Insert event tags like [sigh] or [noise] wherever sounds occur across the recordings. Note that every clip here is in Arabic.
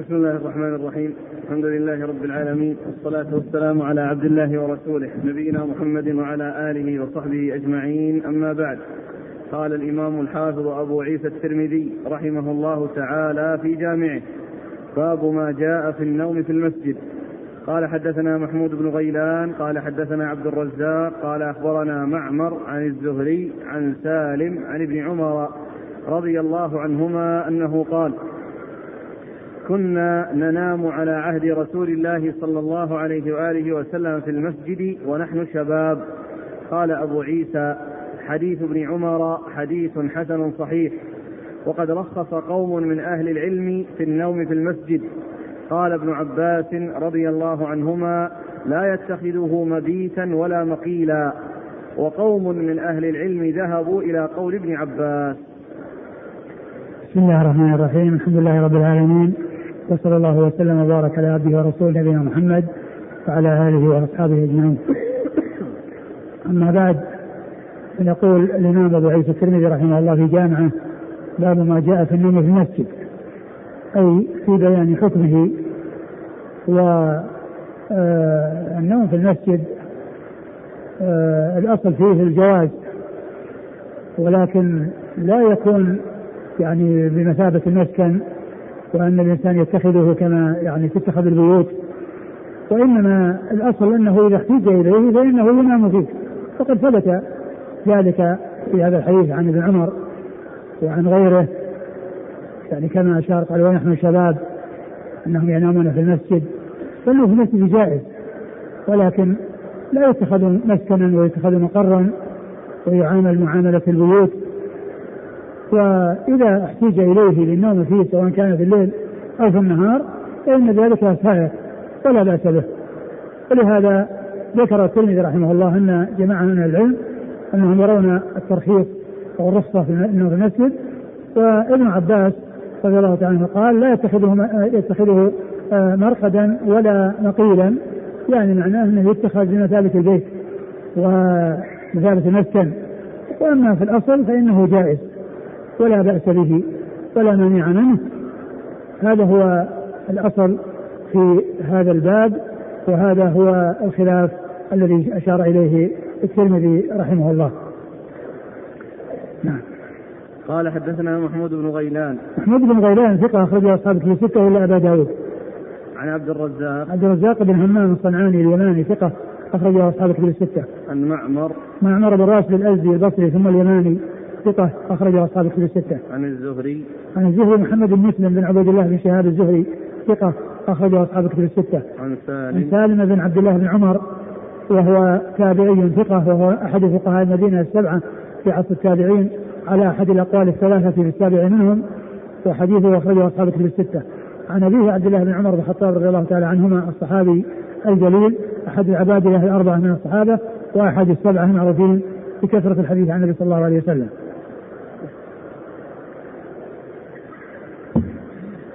بسم الله الرحمن الرحيم. الحمد لله رب العالمين. والصلاة والسلام على عبد الله ورسوله نبينا محمد وعلى آله وصحبه أجمعين. أما بعد قال الإمام الحافظ أبو عيسى الترمذي رحمه الله تعالى في جامعه باب ما جاء في النوم في المسجد. قال حدثنا محمود بن غيلان قال حدثنا عبد الرزاق قال أخبرنا معمر عن الزهري عن سالم عن ابن عمر رضي الله عنهما أنه قال كنا ننام على عهد رسول الله صلى الله عليه وآله وسلم في المسجد ونحن شباب. قال أبو عيسى حديث ابن عمر حديث حسن صحيح. وقد رخص قوم من أهل العلم في النوم في المسجد. قال ابن عباس رضي الله عنهما لا يتخذه مبيتا ولا مقيلا. وقوم من أهل العلم ذهبوا إلى قول ابن عباس. بسم الله الرحمن الرحيم. الحمد لله رب العالمين. وصلى الله وسلم وبارك على عبده ورسوله نبينا محمد وعلى آله وأصحابه أجمعين. أما بعد فيقول الإمام أبو عيسى الترمذي رحمه الله في جامعه باب ما جاء في النوم في المسجد أي في بيان حكمه والنوم في المسجد آه، الأصل فيه الجواز ولكن لا يكون يعني بمثابة المسكن وأن الإنسان يتخذه كما يعني تتخذ البيوت. وإنما الأصل أنه إذا احتج إليه فإنه ينام فيه وقد ثبت ذلك في هذا الحديث عن ابن عمر وعن غيره. يعني كما أشار قال ونحن شباب أنهم ينامون في المسجد. فالنوم في المسجد جائز. ولكن لا يتخذ مسكنا ويتخذ مقرا ويعامل معاملة البيوت. وإذا احتيج إليه للنوم فيه سواء كان في الليل أو في النهار فإن ذلك سائر ولا بأس به. ولهذا ذكر الترمذي رحمه الله أن جماعة من العلم أنهم يرون الترخيص أو الرخصة في النوم في المسجد. وابن عباس رضي الله تعالى عنه قال لا يتخذه يتخذه آه، مرقدا ولا نقيلا. يعني معناه أنه يتخذ بمثابة البيت ومثابة المسكن. وأما في الأصل فإنه جائز. ولا بأس به ولا مانع منه. هذا هو الأصل في هذا الباب وهذا هو الخلاف الذي أشار إليه الترمذي رحمه الله. نعم. قال حدثنا محمود بن غيلان. محمود بن غيلان ثقة أخرجه أصحاب في ستة إلا أبا داود. عن عبد الرزاق. عبد الرزاق بن همام الصنعاني اليماني ثقة أخرجه أصحاب في الستة. عن معمر. معمر بن راشد الأزدي البصري ثم اليماني. ثقة أخرجه أصحاب الكتب الستة. عن الزهري عن الزهري محمد بن مسلم بن عبيد الله بن شهاب الزهري ثقة أخرجه أصحاب الكتب الستة. عن سالم عن سالم بن عبد الله بن عمر وهو تابعي ثقة وهو أحد فقهاء المدينة السبعة في عصر التابعين على أحد الأقوال الثلاثة في السابع منهم وحديثه أخرجه أصحاب الكتب الستة. عن أبيه عبد الله بن عمر بن الخطاب رضي الله تعالى عنهما الصحابي الجليل أحد العبادلة الأربعة من الصحابة وأحد السبعة المعروفين بكثرة الحديث عن النبي صلى الله عليه وسلم.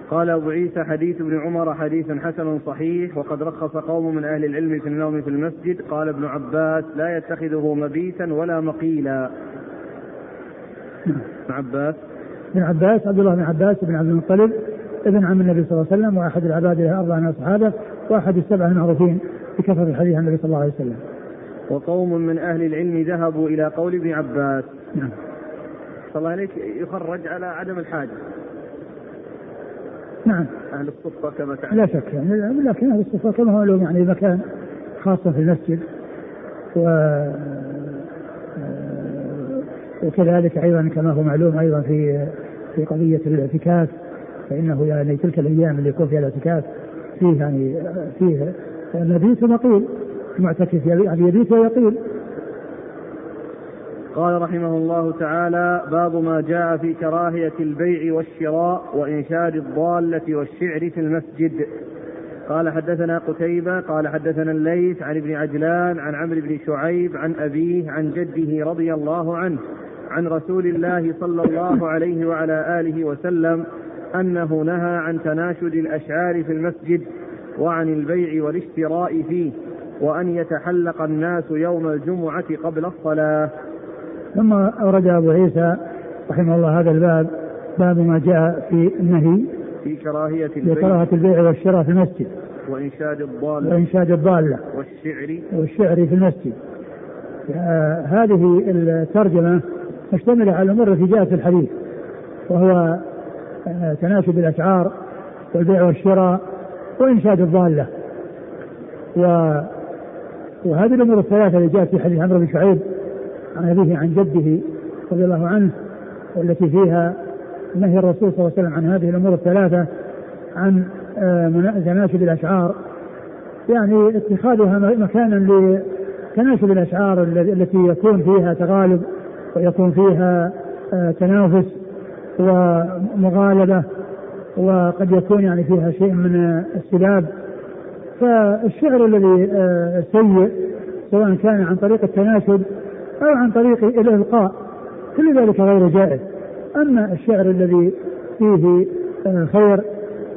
قال أبو عيسى حديث ابن عمر حديث حسن صحيح وقد رخص قوم من أهل العلم في النوم في المسجد قال ابن عباس لا يتخذه مبيتا ولا مقيلا ابن عباس ابن عباس عبد الله بن عباس بن عبد المطلب ابن عم النبي صلى الله عليه وسلم وأحد العباد الاربعه من الصحابة وأحد السبعة المعروفين بكثرة الحديث عن النبي صلى الله عليه وسلم. وقوم من أهل العلم ذهبوا إلى قول ابن عباس. نعم. صلى الله عليك يخرج على عدم الحاجة. نعم. أهل الصفة كما تعلم. لا شك. يعني لكن أهل الصفة كما هو لهم يعني مكان خاصة في المسجد و وكذلك أيضا كما هو معلوم أيضا في في قضية الاعتكاف فإنه يعني تلك الأيام اللي يكون فيها الاعتكاف فيه يعني فيه مبيت ومقيل المعتكف يعني يبيت ويقيل قال رحمه الله تعالى باب ما جاء في كراهية البيع والشراء وإنشاد الضالة والشعر في المسجد. قال حدثنا قتيبة قال حدثنا الليث عن ابن عجلان عن عمرو بن شعيب عن أبيه عن جده رضي الله عنه عن رسول الله صلى الله عليه وعلى آله وسلم أنه نهى عن تناشد الأشعار في المسجد وعن البيع والاشتراء فيه وأن يتحلق الناس يوم الجمعة قبل الصلاة. ثم أورد أبو عيسى رحمه الله هذا الباب باب ما جاء في النهي في كراهية في البيع كراهة البيع والشراء في المسجد. وإنشاد الضالة. وإنشاد الضالة. والشعر. والشعر في المسجد. آه، هذه الترجمة مشتملة على الأمور التي جاءت في الحديث وهو آه، تناسب الأشعار والبيع والشراء وإنشاد الضالة. و وهذه الأمور الثلاثة اللي جاءت في حديث عمرو بن شعيب عن أبيه عن جده رضي الله عنه والتي فيها نهي الرسول صلى الله عليه وسلم عن هذه الأمور الثلاثة عن آه، من- تناسب الأشعار. يعني اتخاذها مكانا لتناسب الأشعار الل- التي يكون فيها تغالب ويكون فيها آه، تنافس ومغالبة وقد يكون يعني فيها شيء من آه، السباب. فالشعر الذي آه، سيء سواء كان عن طريق التناشد أو عن طريق الإلقاء. كل ذلك غير جائز. أما الشعر الذي فيه آه، خير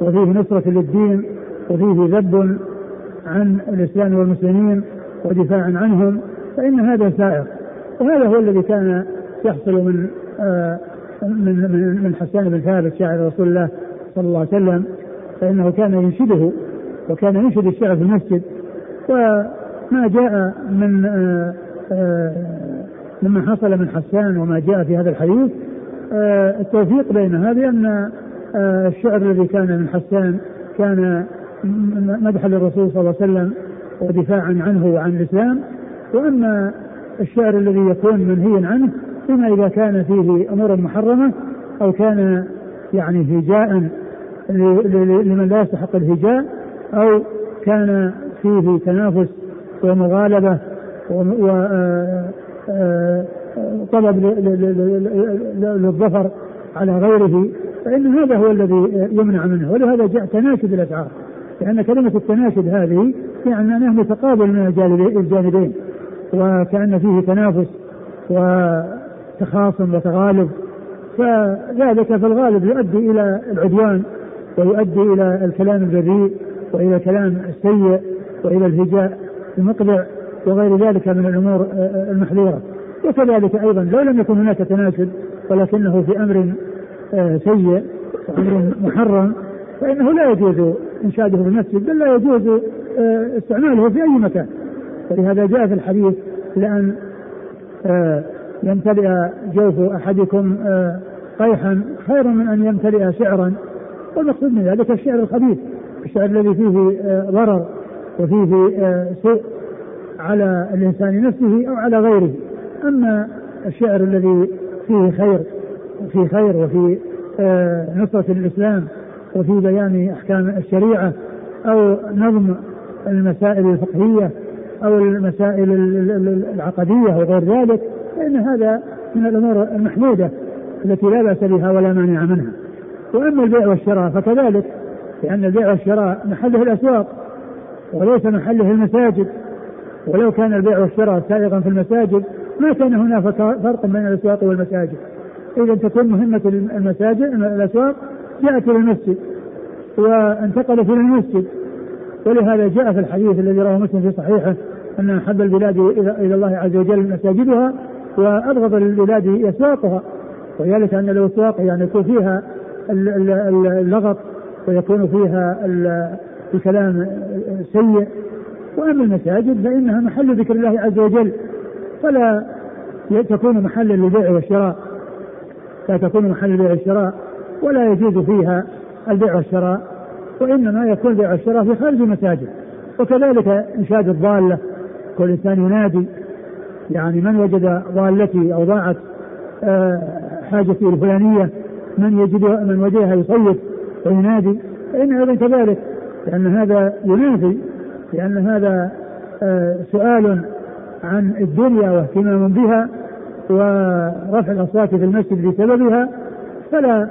وفيه نصرة للدين وفيه ذب عن الإسلام والمسلمين ودفاعا عنهم فإن هذا سائر وهذا هو الذي كان يحصل من آه، من من من حسان بن ثابت شاعر رسول الله صلى الله عليه وسلم. فإنه كان ينشده وكان ينشد الشعر في المسجد. وما جاء من آه، مما حصل من حسان وما جاء في هذا الحديث آه، التوفيق بينها بان آه، الشعر الذي كان من حسان كان مدحا للرسول صلى الله عليه وسلم ودفاعا عنه وعن الإسلام. وأما الشعر الذي يكون منهيا عنه فيما إذا كان فيه أمور محرمة أو كان يعني هجاء لمن لا يستحق الهجاء أو كان فيه تنافس ومغالبة و- آه، طلب ل- ل- للظفر على غيره فإن هذا هو الذي يمنع منه. ولهذا جاء تناشد الأشعار. لأن كلمة التناشد هذه يعني أنه متقابل من الجانب- الجانبين وكأن فيه تنافس وتخاصم وتغالب. فذلك في الغالب يؤدي إلى العدوان ويؤدي إلى الكلام البذيء وإلى الكلام السيء وإلى الهجاء المقلع. وغير ذلك من الأمور آه، المحذورة. وكذلك أيضا لو لم يكن هناك تناشد ولكنه في أمر آه، سيء وأمر محرم فإنه لا يجوز إنشاده في المسجد بل لا يجوز آه، استعماله في أي مكان. فلهذا جاء في الحديث آه، يمتلئ جوف أحدكم آه، قيحا خير من أن يمتلئ شعرا. والمقصود من ذلك الشعر الخبيث الشعر الذي فيه آه، ضرر وفيه آه، سوء. على الإنسان نفسه أو على غيره. أما الشعر الذي فيه خير في خير وفي آه، نصرة الإسلام وفي بيان أحكام الشريعة أو نظم المسائل الفقهية أو المسائل ال- ال- ال- العقدية وغير ذلك فإن هذا من الأمور المحمودة التي لا بأس بها ولا مانع منها. وأما البيع والشراء فكذلك لأن البيع والشراء محله الأسواق وليس محله المساجد. ولو كان البيع والشراء سائغا في المساجد ما كان هناك فرق بين الأسواق والمساجد. اذا تكون مهمة المساجد الأسواق جاءت إلى المسجد وانتقلت إلى المسجد. ولهذا جاء في الحديث الذي رواه مسلم في صحيحه أن أحب البلاد إلى الله عز وجل مساجدها وأبغض البلاد أسواقها. وذلك أن الأسواق يعني يكون فيها ال- ال- ال- اللغط ويكون فيها ال- الكلام السيء. وأما المساجد فإنها محل ذكر الله عز وجل فلا تكون محلا للبيع والشراء لا تكون محل البيع والشراء ولا يجوز فيها البيع والشراء وإنما يكون البيع والشراء في خارج المساجد. وكذلك انشاد الضالة كل إنسان ينادي يعني من وجد ضالتي أو ضاعت آه، حاجتي الفلانية من يجد من وجدها يصيد وينادي فإن أيضا كذلك لأن هذا ينافي لأن هذا آه، سؤال عن الدنيا واهتمام بها ورفع الأصوات في المسجد بسببها فلا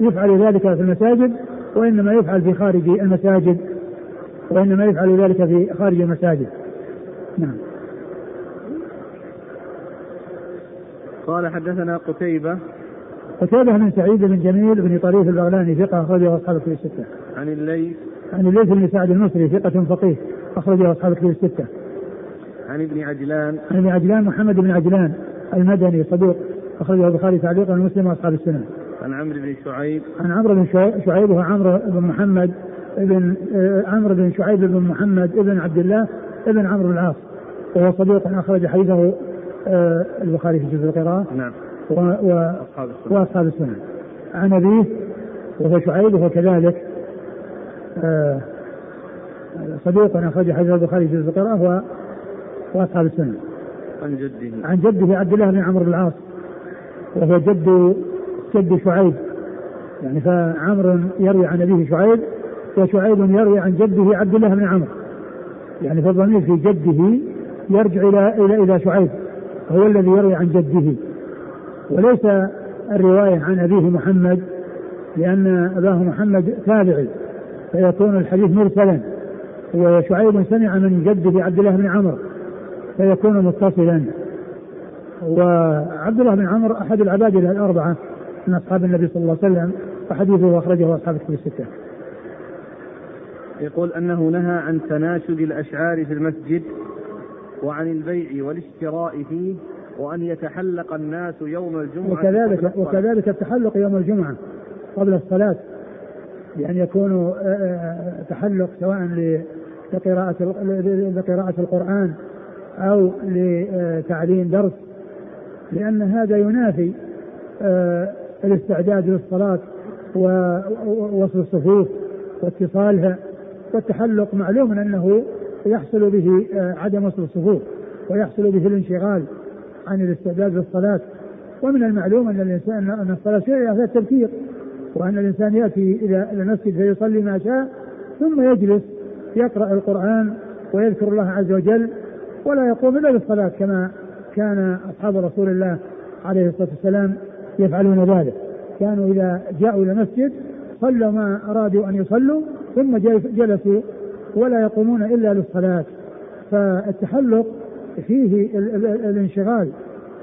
يفعل ذلك في المساجد وإنما يفعل في خارج المساجد وإنما يفعل ذلك في خارج المساجد. نعم. قال حدثنا قتيبة. قتيبة بن سعيد بن جميل بن طريف البغلاني ثقة أخرجه أصحاب الكتب الستة. عن الليث. عن الليث بن سعد المصري ثقة فقيه. أخرجه أصحاب الكتب الستة. عن ابن عجلان. عن ابن عجلان محمد بن عجلان المدني صدوق أخرجه البخاري تعليقا ومسلم وأصحاب السنة. عن عمرو بن شعيب. عن عمرو بن شعيب وهو عمرو بن محمد ابن آه، عمرو بن شعيب بن محمد ابن عبد الله ابن عمرو بن العاص. وهو صديق أخرج حديثه آه، البخاري في جزء القراءة. نعم. و و وأصحاب السنة. عن أبيه وهو شعيب وهو كذلك آه، صديق أخرج حديث البخاري في جزء القراءة وأصحاب السنة. عن جده. عن جده عبد الله بن عمرو بن العاص وهو جد جد شعيب. يعني فعمر يروي عن أبيه شعيب وشعيب يروي عن جده عبد الله بن عمرو. يعني فالضمير في جده يرجع إلى إلى إلى شعيب هو الذي يروي عن جده. وليس الرواية عن أبيه محمد لأن أباه محمد تابعي فيكون الحديث مرسلا. وشعيب سمع من جده عبد الله بن عمرو فيكون متصلا. وعبد الله بن عمرو أحد العباد الأربعة من أصحاب النبي صلى الله عليه وسلم وحديثه أخرجه أصحاب الكتب الستة. يقول أنه نهى عن تناشد الأشعار في المسجد وعن البيع والاشتراء فيه وأن يتحلق الناس يوم الجمعة وكذلك وكذلك التحلق يوم الجمعة قبل الصلاة بأن يكون آه، آه، تحلق سواء لقراءة لقراءة القرآن أو لتعليم درس لأن هذا ينافي آه، الاستعداد للصلاة ووصل الصفوف واتصالها والتحلق معلوم أنه يحصل به آه، عدم وصل الصفوف ويحصل به الانشغال عن الاستعداد للصلاة. ومن المعلوم أن الإنسان أن الصلاة شيء فيها التبكير وأن الإنسان يأتي إلى المسجد فيصلي ما شاء ثم يجلس يقرأ القرآن ويذكر الله عز وجل ولا يقوم إلا بالصلاة كما كان أصحاب رسول الله عليه الصلاة والسلام يفعلون ذلك. كانوا إذا جاءوا إلى المسجد صلوا ما أرادوا أن يصلوا ثم جلسوا ولا يقومون إلا للصلاة. فالتحلق فيه الانشغال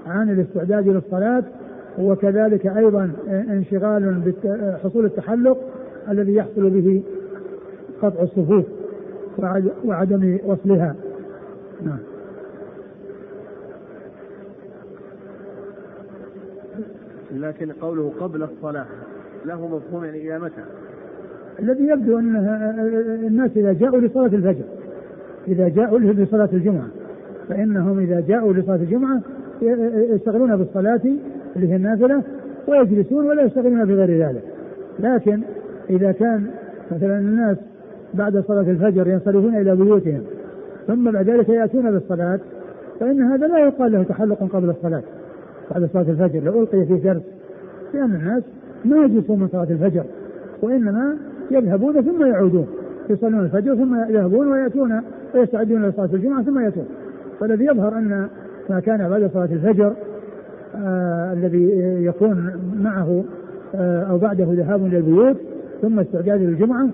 عن الاستعداد للصلاة وكذلك أيضا انشغال بحصول التحلق الذي يحصل به قطع الصفوف. وعدم وصلها. نعم. لكن قوله قبل الصلاة له مفهوم يعني إلى متى؟ الذي يبدو أن الناس إذا جاءوا لصلاة الفجر إذا جاءوا لصلاة الجمعة فإنهم إذا جاءوا لصلاة الجمعة يشتغلون بالصلاة اللي هي النافلة ويجلسون ولا يشتغلون بغير ذلك. لكن إذا كان مثلا الناس بعد صلاة الفجر ينصرفون إلى بيوتهم ثم بعد ذلك يأتون بالصلاة فإن هذا لا يقال له تحلق قبل الصلاة بعد صلاة الفجر لو ألقي في درس لأن الناس ما يجلسون من صلاة الفجر وإنما يذهبون ثم يعودون يصلون الفجر ثم يذهبون ويأتون ويستعدون لصلاة الجمعة ثم يأتون. فالذي يظهر أن ما كان بعد صلاة الفجر آه الذي يكون معه آه أو بعده ذهاب إلى البيوت ثم استعداد للجمعة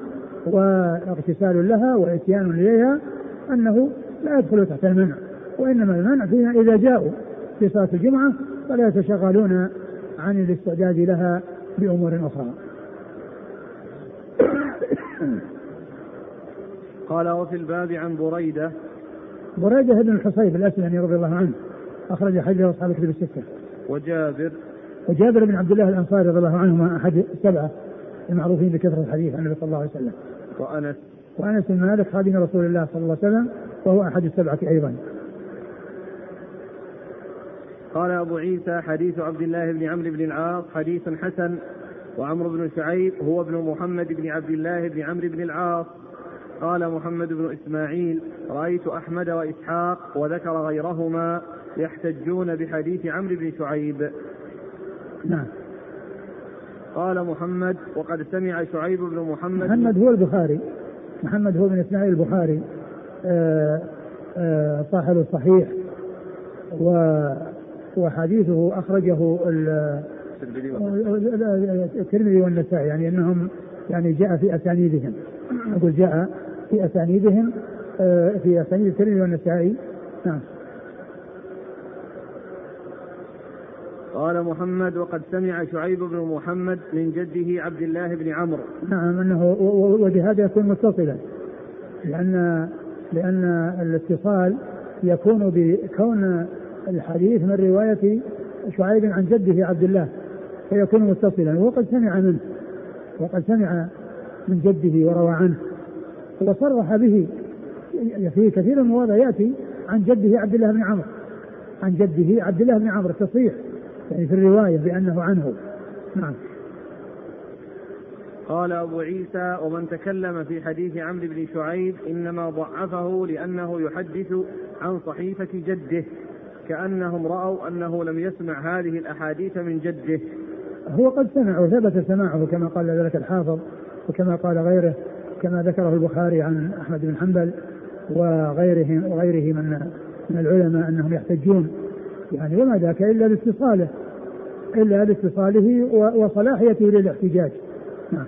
واغتسال لها وإتيان إليها أنه لا يدخل تحت المنع وإنما المنع فيها إذا جاءوا في صلاة الجمعة فلا يتشغلون عن الاستعداد لها بأمور أخرى. قال وفي الباب عن بريدة. بريدة بن الحصيب الأسلمي رضي الله عنه أخرج حديث أصحاب الكتب الستة. وجابر. وجابر بن عبد الله الأنصاري رضي الله عنهما أحد السبعة المعروفين بكثرة الحديث عن النبي صلى الله عليه وسلم. وأنس. وأنس بن مالك خادم رسول الله صلى الله عليه وسلم وهو أحد السبعة أيضا. قال أبو عيسى حديث عبد الله بن عمرو بن العاص حديث حسن وعمرو بن شعيب هو ابن محمد بن عبد الله بن عمرو بن العاص. قال محمد بن إسماعيل رأيت أحمد وإسحاق وذكر غيرهما يحتجون بحديث عمرو بن شعيب. نعم. قال محمد وقد سمع شعيب بن محمد. محمد هو البخاري. محمد هو بن إسماعيل البخاري. آه، آه، صاحب الصحيح. و وحديثه أخرجه الترمذي والنسائي يعني أنهم يعني جاء في أسانيدهم. أقول جاء في أسانيدهم آه، في أسانيد الترمذي والنسائي. نعم. قال محمد وقد سمع شعيب بن محمد من جده عبد الله بن عمرو. نعم أنه وبهذا يكون متصلا. لأن لأن الاتصال يكون بكون الحديث من رواية شعيب عن جده عبد الله فيكون متصلا. وقد سمع منه وقد سمع من جده وروى عنه. وصرح به في كثير من يأتي عن جده عبد الله بن عمرو. عن جده عبد الله بن عمرو التصريح يعني في الرواية بأنه عنه. نعم. قال أبو عيسى ومن تكلم في حديث عمرو بن شعيب إنما ضعفه لأنه يحدث عن صحيفة جده كأنهم رأوا أنه لم يسمع هذه الأحاديث من جده. هو قد سمع وثبت سماعه كما قال ذلك الحافظ وكما قال غيره كما ذكره البخاري عن أحمد بن حنبل وغيره وغيره من من العلماء أنهم يحتجون يعني وما ذاك إلا لاتصاله إلا لاتصاله وصلاحيته للاحتجاج. نعم.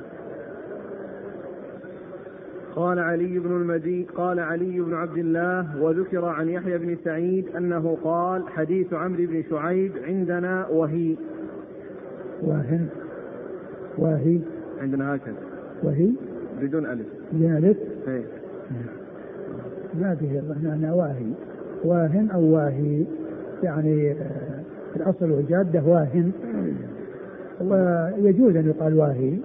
قال علي بن المدين قال علي بن عبد الله وذكر عن يحيى بن سعيد أنه قال حديث عمرو بن شعيب عندنا وهي. واهن واهي عندنا هكذا. وهي. بدون ألف. بدون ألف؟ إيه. ما فيه معنى واهي واهن أو واهي يعني آه، الأصل والجادة واهن. ويجوز أن يقال واهي.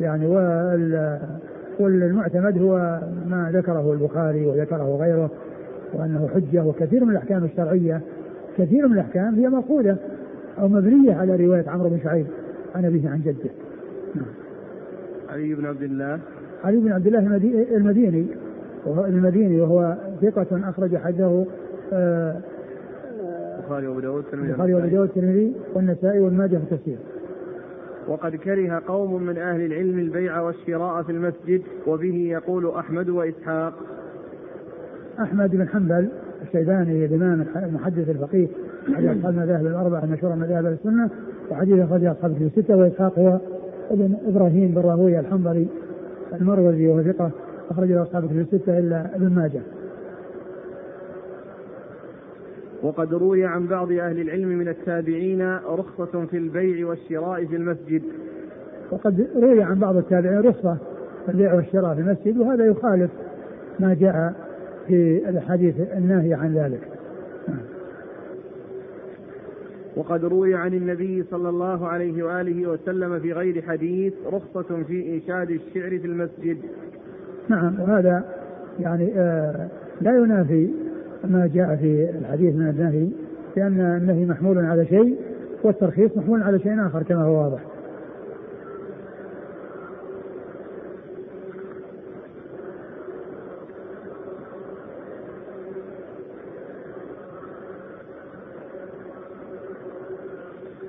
يعني وال والمعتمد هو ما ذكره البخاري وذكره غيره وأنه حجة وكثير من الأحكام الشرعية كثير من الأحكام هي مقوله أو مبنية على رواية عمرو بن شعيب عن أبيه عن جده. علي بن عبد الله. علي بن عبد الله المديني وهو المديني وهو ثقة أخرج حديثه آه، البخاري وأبو داود البخاري وأبو داود الترمذي والنسائي والماجه في التفسير. وقد كره قوم من أهل العلم البيع والشراء في المسجد وبه يقول أحمد وإسحاق. أحمد بن حنبل الشيباني الإمام المحدث الفقيه أحد [coughs] أصحاب المذاهب الأربعة المشهورة مذاهب السنة وحديث أخرج أصحاب الكتب الستة وإسحاق هو ابن إبراهيم بن راهويه الحنظلي المروزي وهو ثقة أخرج أصحاب الكتب الستة إلا ابن ماجه. وقد روي عن بعض أهل العلم من التابعين رخصة في البيع والشراء في المسجد. وقد روي عن بعض التابعين رخصة في البيع والشراء في المسجد وهذا يخالف ما جاء في الحديث الناهي عن ذلك. وقد روي عن النبي صلى الله عليه وآله وسلم في غير حديث رخصة في إنشاد الشعر في المسجد. نعم وهذا يعني آه لا ينافي ما جاء في الحديث من النهي لأن النهي محمول على شيء والترخيص محمول على شيء آخر كما هو واضح.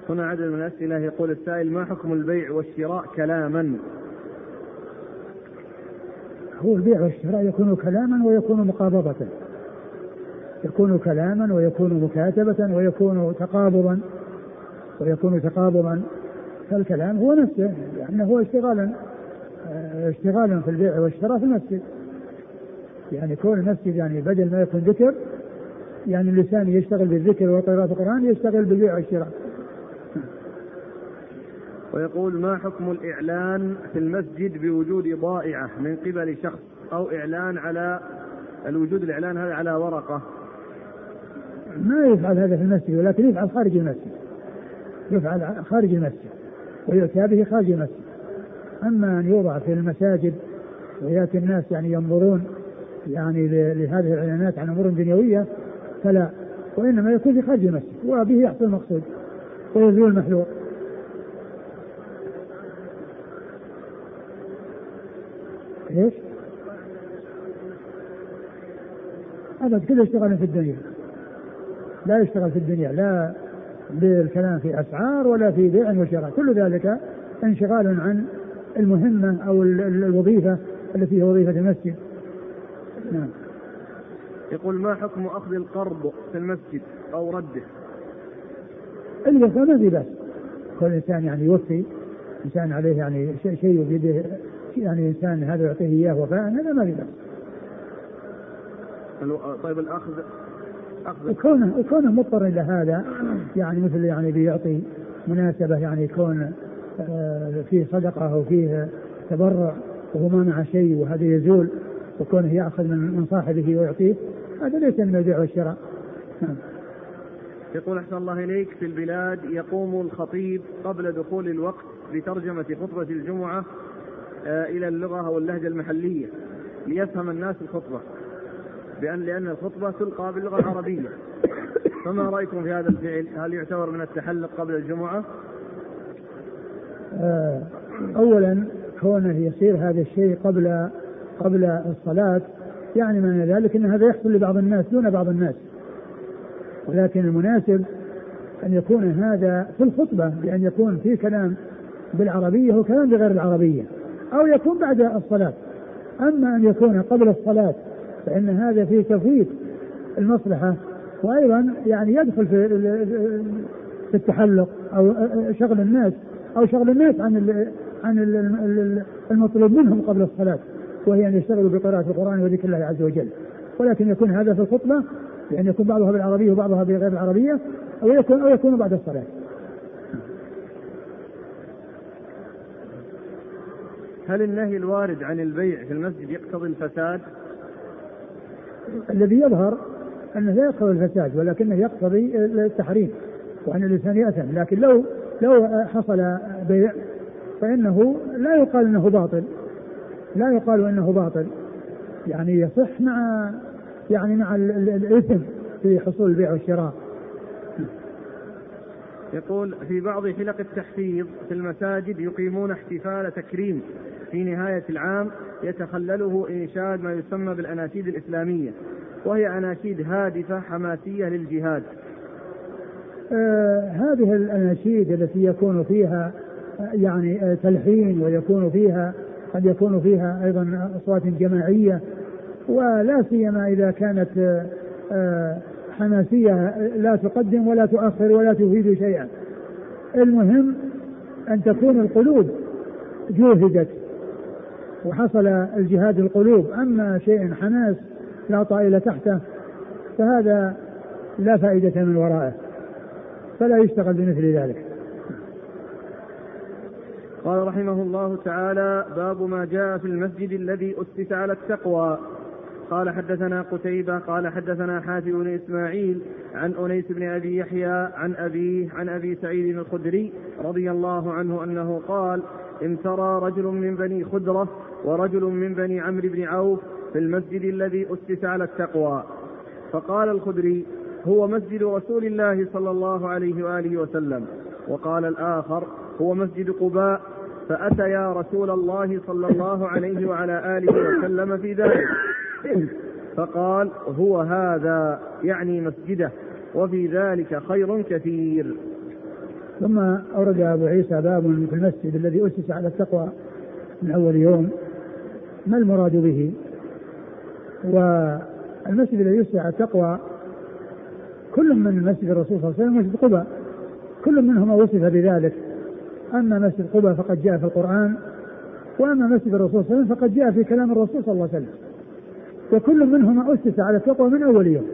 هنا عدد من الأسئلة يقول السائل ما حكم البيع والشراء كلاما؟ هو البيع والشراء يكون كلاما ويكون مقابضة. يكون كلاما ويكون مكاتبة ويكون تقابضا ويكون تقابضا. فالكلام هو نفسه لأنه هو اشتغالا آه، اشتغالا في البيع والشراء في المسجد. يعني كون المسجد يعني بدل ما يكون ذكر يعني اللسان يشتغل بالذكر وقراءة القرآن يشتغل بالبيع والشراء. ويقول ما حكم الإعلان في المسجد بوجود ضائعة من قبل شخص أو إعلان على الوجود الإعلان هذا على ورقة؟ ما يفعل هذا في المسجد ولكن يفعل خارج المسجد. يفعل خارج المسجد ويؤتى به خارج المسجد. أما أن يوضع في المساجد ويأتي الناس يعني ينظرون يعني لهذه الإعلانات عن أمور دنيوية فلا. وإنما يكون في خارج المسجد وبه يحصل المقصود ويزول المحذور. إيش؟ هذا كله اشتغال في الدنيا. لا يشتغل في الدنيا لا بالكلام في أسعار ولا في بيع وشراء. كل ذلك انشغال عن المهمة أو الوظيفة التي هي وظيفة المسجد. نعم. يقول ما حكم أخذ القرض في المسجد أو رده؟ الوفاء ما في بأس. كل إنسان يعني يوفي إنسان عليه يعني شيء بيده يعني إنسان هذا يعطيه إياه وفاء هذا ما في بأس. طيب الأخذ كونه كونه مضطر إلى هذا يعني مثل يعني بيعطي مناسبة يعني يكون آه، فيه صدقة أو فيه تبرع وهو ما معه شيء وهذا يزول وكونه يأخذ من صاحبه ويعطيه هذا ليس من البيع والشراء. نعم. يقول أحسن الله إليك في البلاد يقوم الخطيب قبل دخول الوقت بترجمة خطبة الجمعة آه، إلى اللغة أو اللهجة المحلية ليفهم الناس الخطبة. بأن لأن الخطبة تلقى باللغة العربية. فما رأيكم في هذا الفعل؟ هل يعتبر من التحلق قبل الجمعة؟ آه، أولا كونه يصير هذا الشيء قبل قبل الصلاة يعني من ذلك أن هذا يحصل لبعض الناس دون بعض الناس. ولكن المناسب أن يكون هذا في الخطبة بأن يكون في كلام بالعربية وكلام بغير العربية أو يكون بعد الصلاة. أما أن يكون قبل الصلاة فإن هذا فيه تفويت المصلحة وأيضا يعني يدخل في في التحلق أو شغل الناس أو شغل الناس عن عن المطلوب منهم قبل الصلاة وهي أن يشتغلوا بقراءة القرآن وذكر الله عز وجل ولكن يكون هذا في الخطبة بأن يكون بعضها بالعربية وبعضها بغير العربية أو يكون أو يكون بعد الصلاة هل النهي الوارد عن البيع في المسجد يقتضي الفساد؟ الذي يظهر أنه لا يقتضي الفساد ولكنه يقتضي التحريم وأن الإنسان يأثم لكن لو لو حصل بيع فإنه لا يقال إنه باطل لا يقال إنه باطل. يعني يصح مع يعني مع الإثم في حصول البيع والشراء. يقول في بعض حلق التحفيظ في المساجد يقيمون احتفال تكريم. في نهاية العام يتخلله إنشاد ما يسمى بالأناشيد الإسلامية وهي أناشيد هادفة حماسية للجهاد. آه هذه الأناشيد التي يكون فيها يعني آه تلحين ويكون فيها قد يكون فيها أيضا أصوات جماعية ولا سيما إذا كانت آه, آه، حماسية لا تقدم ولا تؤخر ولا تفيد شيئا. المهم أن تكون القلوب جوهدت وحصل الجهاد القلوب. أما شيء حماس لا طائل تحته فهذا لا فائدة من ورائه فلا يشتغل بمثل ذلك. قال رحمه الله تعالى باب ما جاء في المسجد الذي أسس على التقوى. قال حدثنا قتيبة قال حدثنا حاتم بن إسماعيل عن أنيس بن أبي يحيى عن أبيه عن أبي سعيد الخدري رضي الله عنه أنه قال امترى رجل من بني خدرة ورجل من بني عمرو بن عوف في المسجد الذي أسس على التقوى. فقال الخدري هو مسجد رسول الله صلى الله عليه وآله وسلم. وقال الآخر هو مسجد قباء. فأتيا رسول الله صلى الله عليه وعلى آله وسلم في ذلك. فقال هو هذا يعني مسجده. وفي ذلك خير كثير. ثم أورد أبو عيسى باب في المسجد الذي أسس على التقوى من أول يوم. ما المراد به؟ والمسجد الذي أسس على التقوى كل من مسجد الرسول صلى الله عليه وسلم مسجد قباء. كل منهما وصف بذلك. أما مسجد قباء فقد جاء في القرآن وأما مسجد الرسول صلى الله عليه وسلم فقد جاء في كلام الرسول صلى الله عليه وسلم. وكل منهما أسس على التقوى من أول يوم.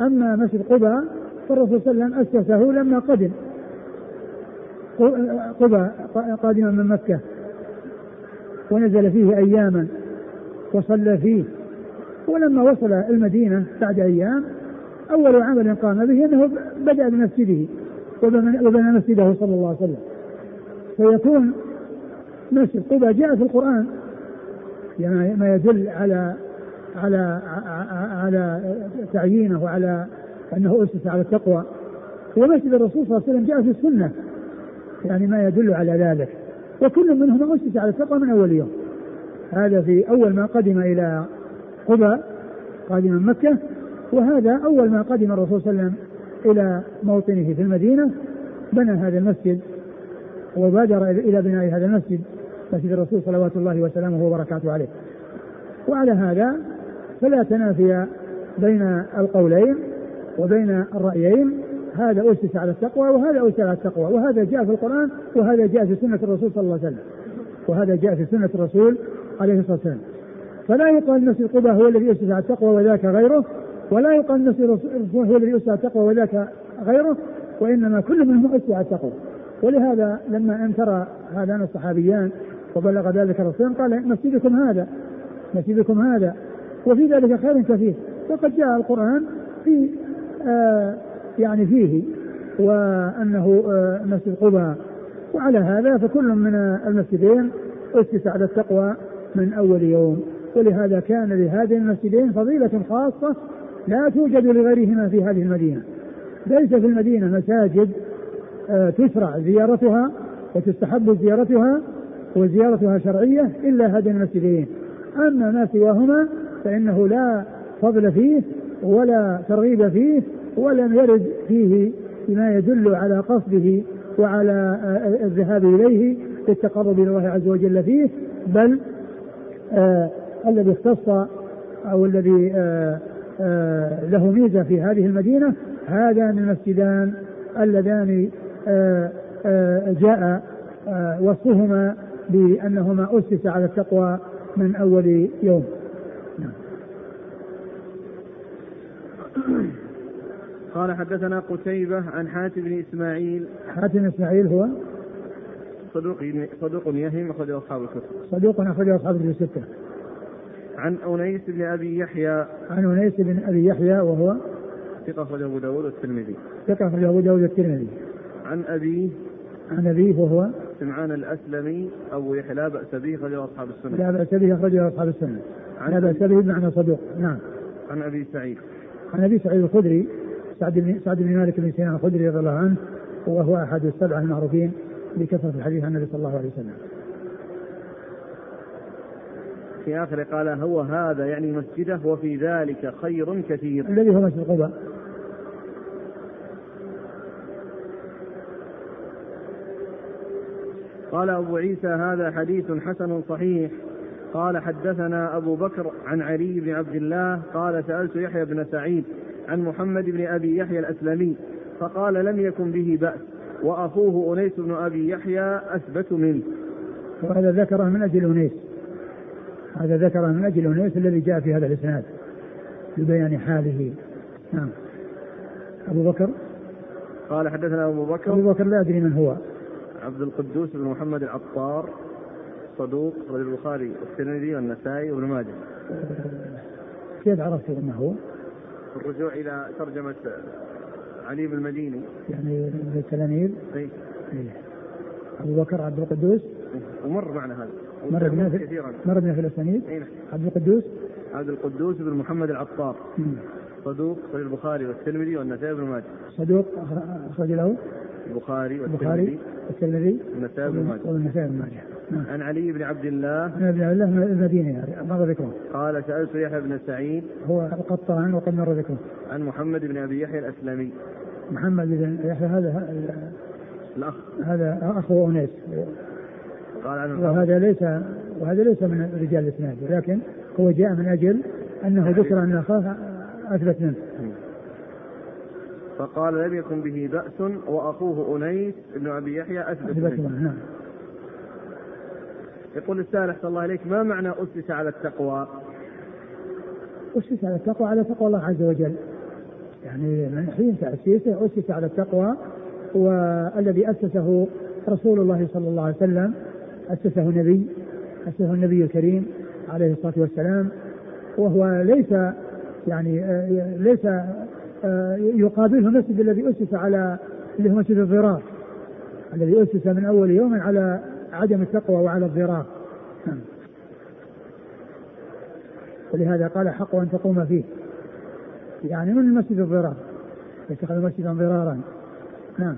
أما مسجد قباء فالرسول صلى الله عليه وسلم أسسه لما قدم. قباء قادما من مكة. ونزل فيه أياما وصلى فيه. ولما وصل المدينة بعد أيام أول عمل قام به أنه بدأ بمسجده وبنى مسجده صلى الله عليه وسلم. فيكون مسجد قباء جاء في القرآن. يعني ما يدل على على على تعيينه وعلى أنه أسس على التقوى. ومسجد الرسول صلى الله عليه وسلم جاء في السنة. يعني ما يدل على ذلك. وكل منهما اسس على التقوى من أول يوم. هذا في أول ما قدم إلى قباء قادم من مكة وهذا أول ما قدم الرسول صلى الله عليه وسلم إلى موطنه في المدينة. بنى هذا المسجد وبادر إلى بناء هذا المسجد مسجد الرسول صلوات الله وسلامه وبركاته عليه. وعلى هذا فلا تنافي بين القولين وبين الرأيين. هذا أسس على التقوى وهذا أسس على التقوى وهذا جاء في القرآن وهذا جاء في سنة الرسول صلى الله عليه وسلم. وهذا جاء في سنة الرسول عليه الصلاة والسلام. فلا يقال مسجد قباء هو الذي أسس على التقوى وذاك غيره ولا يقال مسجد الرسول هو الذي أسس على التقوى وذاك غيره وإنما كل منهم أسس على التقوى. ولهذا لما انكر هذان الصحابيان وبلغ ذلك الرسول قال مسجدكم هذا مسجدكم هذا وفي ذلك خير كثير. وقد جاء القرآن في آه يعني فيه وأنه آه، مسجد قباء. وعلى هذا فكل من المسجدين أسس على التقوى من أول يوم. ولهذا كان لهذين المسجدين فضيلة خاصة لا توجد لغيرهما في هذه المدينة. ليس في المدينة مساجد آه، تشرع زيارتها وتستحب زيارتها وزيارتها شرعية إلا هذين المسجدين. أما ما سواهما فإنه لا فضل فيه ولا ترغيب فيه ولم يرد فيه ما يدل على قصده وعلى الذهاب إليه للتقرب إلى الله عز وجل فيه بل آه الذي اختص أو الذي آه آه له ميزة في هذه المدينة هذان المسجدان اللذان آه آه جاء آه وصفهما بأنهما أسس على التقوى من أول يوم نعم. قال حدثنا قتيبة عن حاتم بن إسماعيل. حاتم إسماعيل هو صدوق صدوق يهم أخرج أصحاب الكتب. صدوق أخرج أصحاب الكتب الستة. عن أنيس بن أبي يحيى. عن أنيس بن أبي يحيى وهو ثقة أخرجه أبو داود والترمذي. ثقة أخرجه أبو داود والترمذي. عن أبيه عن أبيه وهو سمعان الأسلمي أبو يحيى لا بأس به أخرجه أصحاب السنة. لا بأس به أخرجه أصحاب السنة. لا بأس به بمعنى صدوق. نعم. عن أبي سعيد. عن أبي سعيد الخدري. سعد بن سعد بن مالك بن سنان الخدري رضي الله عنه وهو أحد السبعة المعروفين بكثرة الحديث عن النبي صلى الله عليه وسلم. في آخر قال هو هذا يعني مسجده وفي ذلك خير كثير. الذي هو مسجد قباء. قال أبو عيسى هذا حديث حسن صحيح قال حدثنا أبو بكر عن علي بن عبد الله قال سألت يحيى بن سعيد عن محمد بن أبي يحيى الأسلمي فقال لم يكن به بأس وأخوه أنيس بن أبي يحيى أثبت منه. وهذا ذكره من أجل أنيس. هذا ذكره من أجل أنيس الذي جاء في هذا الإسناد لبيان حاله. نعم. أبو بكر؟ قال حدثنا أبو بكر. أبو بكر لا أدري من هو. عبد القدوس بن محمد العطار صدوق رجل البخاري والترمذي والنسائي وابن ماجه. كيف عرفت إنه هو؟ الرجوع إلى ترجمة علي بن المديني. يعني التلاميذ. اي إيه. أبو بكر عبد القدوس. ومر معنا هذا. مر بنا في كثيرا. مر بنا في الأسانيد. اي نعم عبد القدوس. عبد القدوس بن محمد العطار. صدوق صحيح البخاري والترمذي والنسائي بن ماجه. صدوق اخرج له. البخاري والترمذي. والترمذي. والنسائي بن ماجه. والنسائي بن ماجه. عن علي بن عبد الله. عن بن عبد الله المديني يعني مر ذكره قال سألت يحيى بن سعيد. هو القطان وقد مر ذكره عن محمد بن أبي يحيى الأسلمي. محمد بن يحيى هذا الأخ. هذا أخو أنيس. قال عنه وهذا ليس وهذا ليس من رجال الإسناد ولكن هو جاء من أجل أنه ذكر أن أخاه أثبت منه. فقال لم يكن به بأس وأخوه أنيس بن أبي يحيى أثبت منه نعم. يقول السائل أحسن الله إليك ما معنى أسس على التقوى؟ أسس على التقوى على تقوى الله عز وجل. يعني من حين تأسيسه أسس على التقوى والذي أسسه رسول الله صلى الله عليه وسلم. أسسه نبي أسسه النبي الكريم عليه الصلاة والسلام. وهو ليس يعني ليس يقابله المسجد الذي أسس على اللي هو مسجد الضرار الذي أسس من أول يوم على عدم التقوى وعلى الضرار. ولهذا قال حق أن تقوم فيه. يعني من المسجد الضرار؟ يتخذ مسجدا ضرارا. نعم.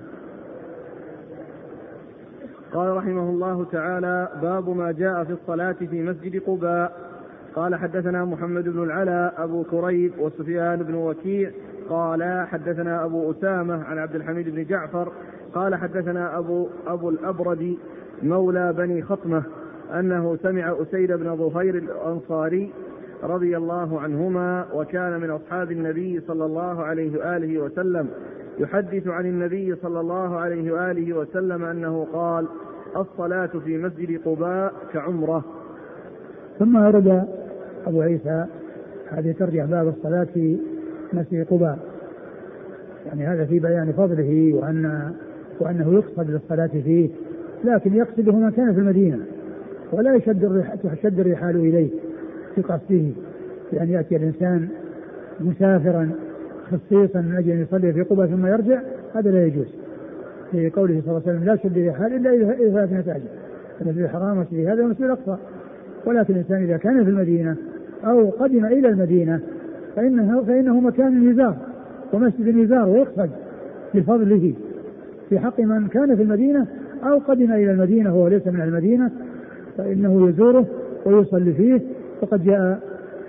قال رحمه الله تعالى باب ما جاء في الصلاة في مسجد قباء. قال حدثنا محمد بن العلاء أبو كريب وسفيان بن وكيع. قال حدثنا أبو أسامة عن عبد الحميد بن جعفر. قال حدثنا أبو أبو الأبرد مولى بني خطمة أنه سمع أسيد بن ظفير الأنصاري رضي الله عنهما وكان من أصحاب النبي صلى الله عليه وآله وسلم يحدث عن النبي صلى الله عليه وآله وسلم أنه قال الصلاة في مسجد قباء كعمرة. ثم ورد أبو عيسى هذه ترجع باب الصلاة في مسجد قباء. يعني هذا في بيان فضله وأن وأنه يقصد للصلاة فيه. لكن يقصده من كان في المدينة ولا يشد تشد الرحال إليه في قصده بأن يأتي الإنسان مسافرا خصيصا من أجل أن يصلي في قبى ثم يرجع هذا لا يجوز. في قوله صلى الله عليه وسلم لا تشد رحال إلا اذا ثلاث مساجد. المسجد الحرام والمسجد هذا والمسجد الأقصى. ولكن الإنسان إذا كان في المدينة أو قدم إلى المدينة فانه فإنه مكان يزار ومسجد يزار ويقصد لفضله في حق من كان في المدينة أو قدم إلى المدينة وهو ليس من المدينة فإنه يزوره ويصلي فيه وقد جاء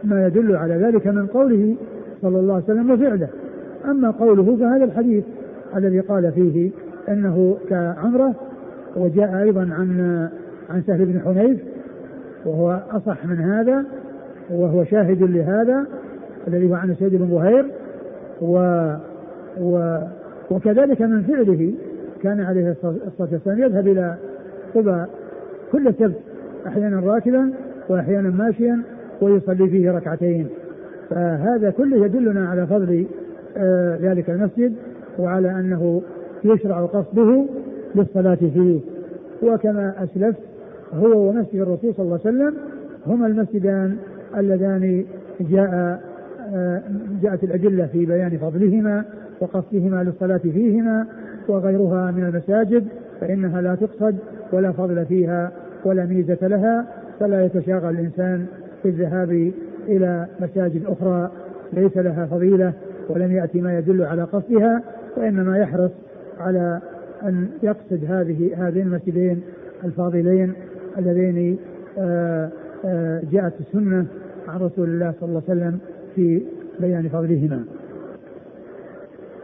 ما يدل على ذلك من قوله صلى الله عليه وسلم وفعله. أما قوله فهذا الحديث الذي قال فيه أنه كعمرة وجاء أيضا عن عن سهل بن حنيف وهو أصح من هذا وهو شاهد لهذا الذي هو عن سيد بن بهير و, و وكذلك من فعله كان عليه الصلاة والسلام يذهب إلى قبى كل سبت أحيانا راكبا وأحيانا ماشيا ويصلي فيه ركعتين. فهذا كله يدلنا على فضل آه، ذلك المسجد وعلى أنه يشرع قصده للصلاة فيه. وكما أسلفت هو ومسجد الرسول صلى الله عليه وسلم هما المسجدان اللذان جاء آه، جاءت الأدلة في بيان فضلهما وقصدهما للصلاة فيهما. وغيرها من المساجد فإنها لا تقصد ولا فضل فيها ولا ميزة لها فلا يتشاغل الإنسان في الذهاب إلى مساجد أخرى ليس لها فضيلة ولم يأتي ما يدل على قصدها وإنما يحرص على أن يقصد هذه هذين المسجدين الفاضلين اللذين آه، آه، جاءت السنة عن رسول الله صلى الله عليه وسلم في بيان فضلهما.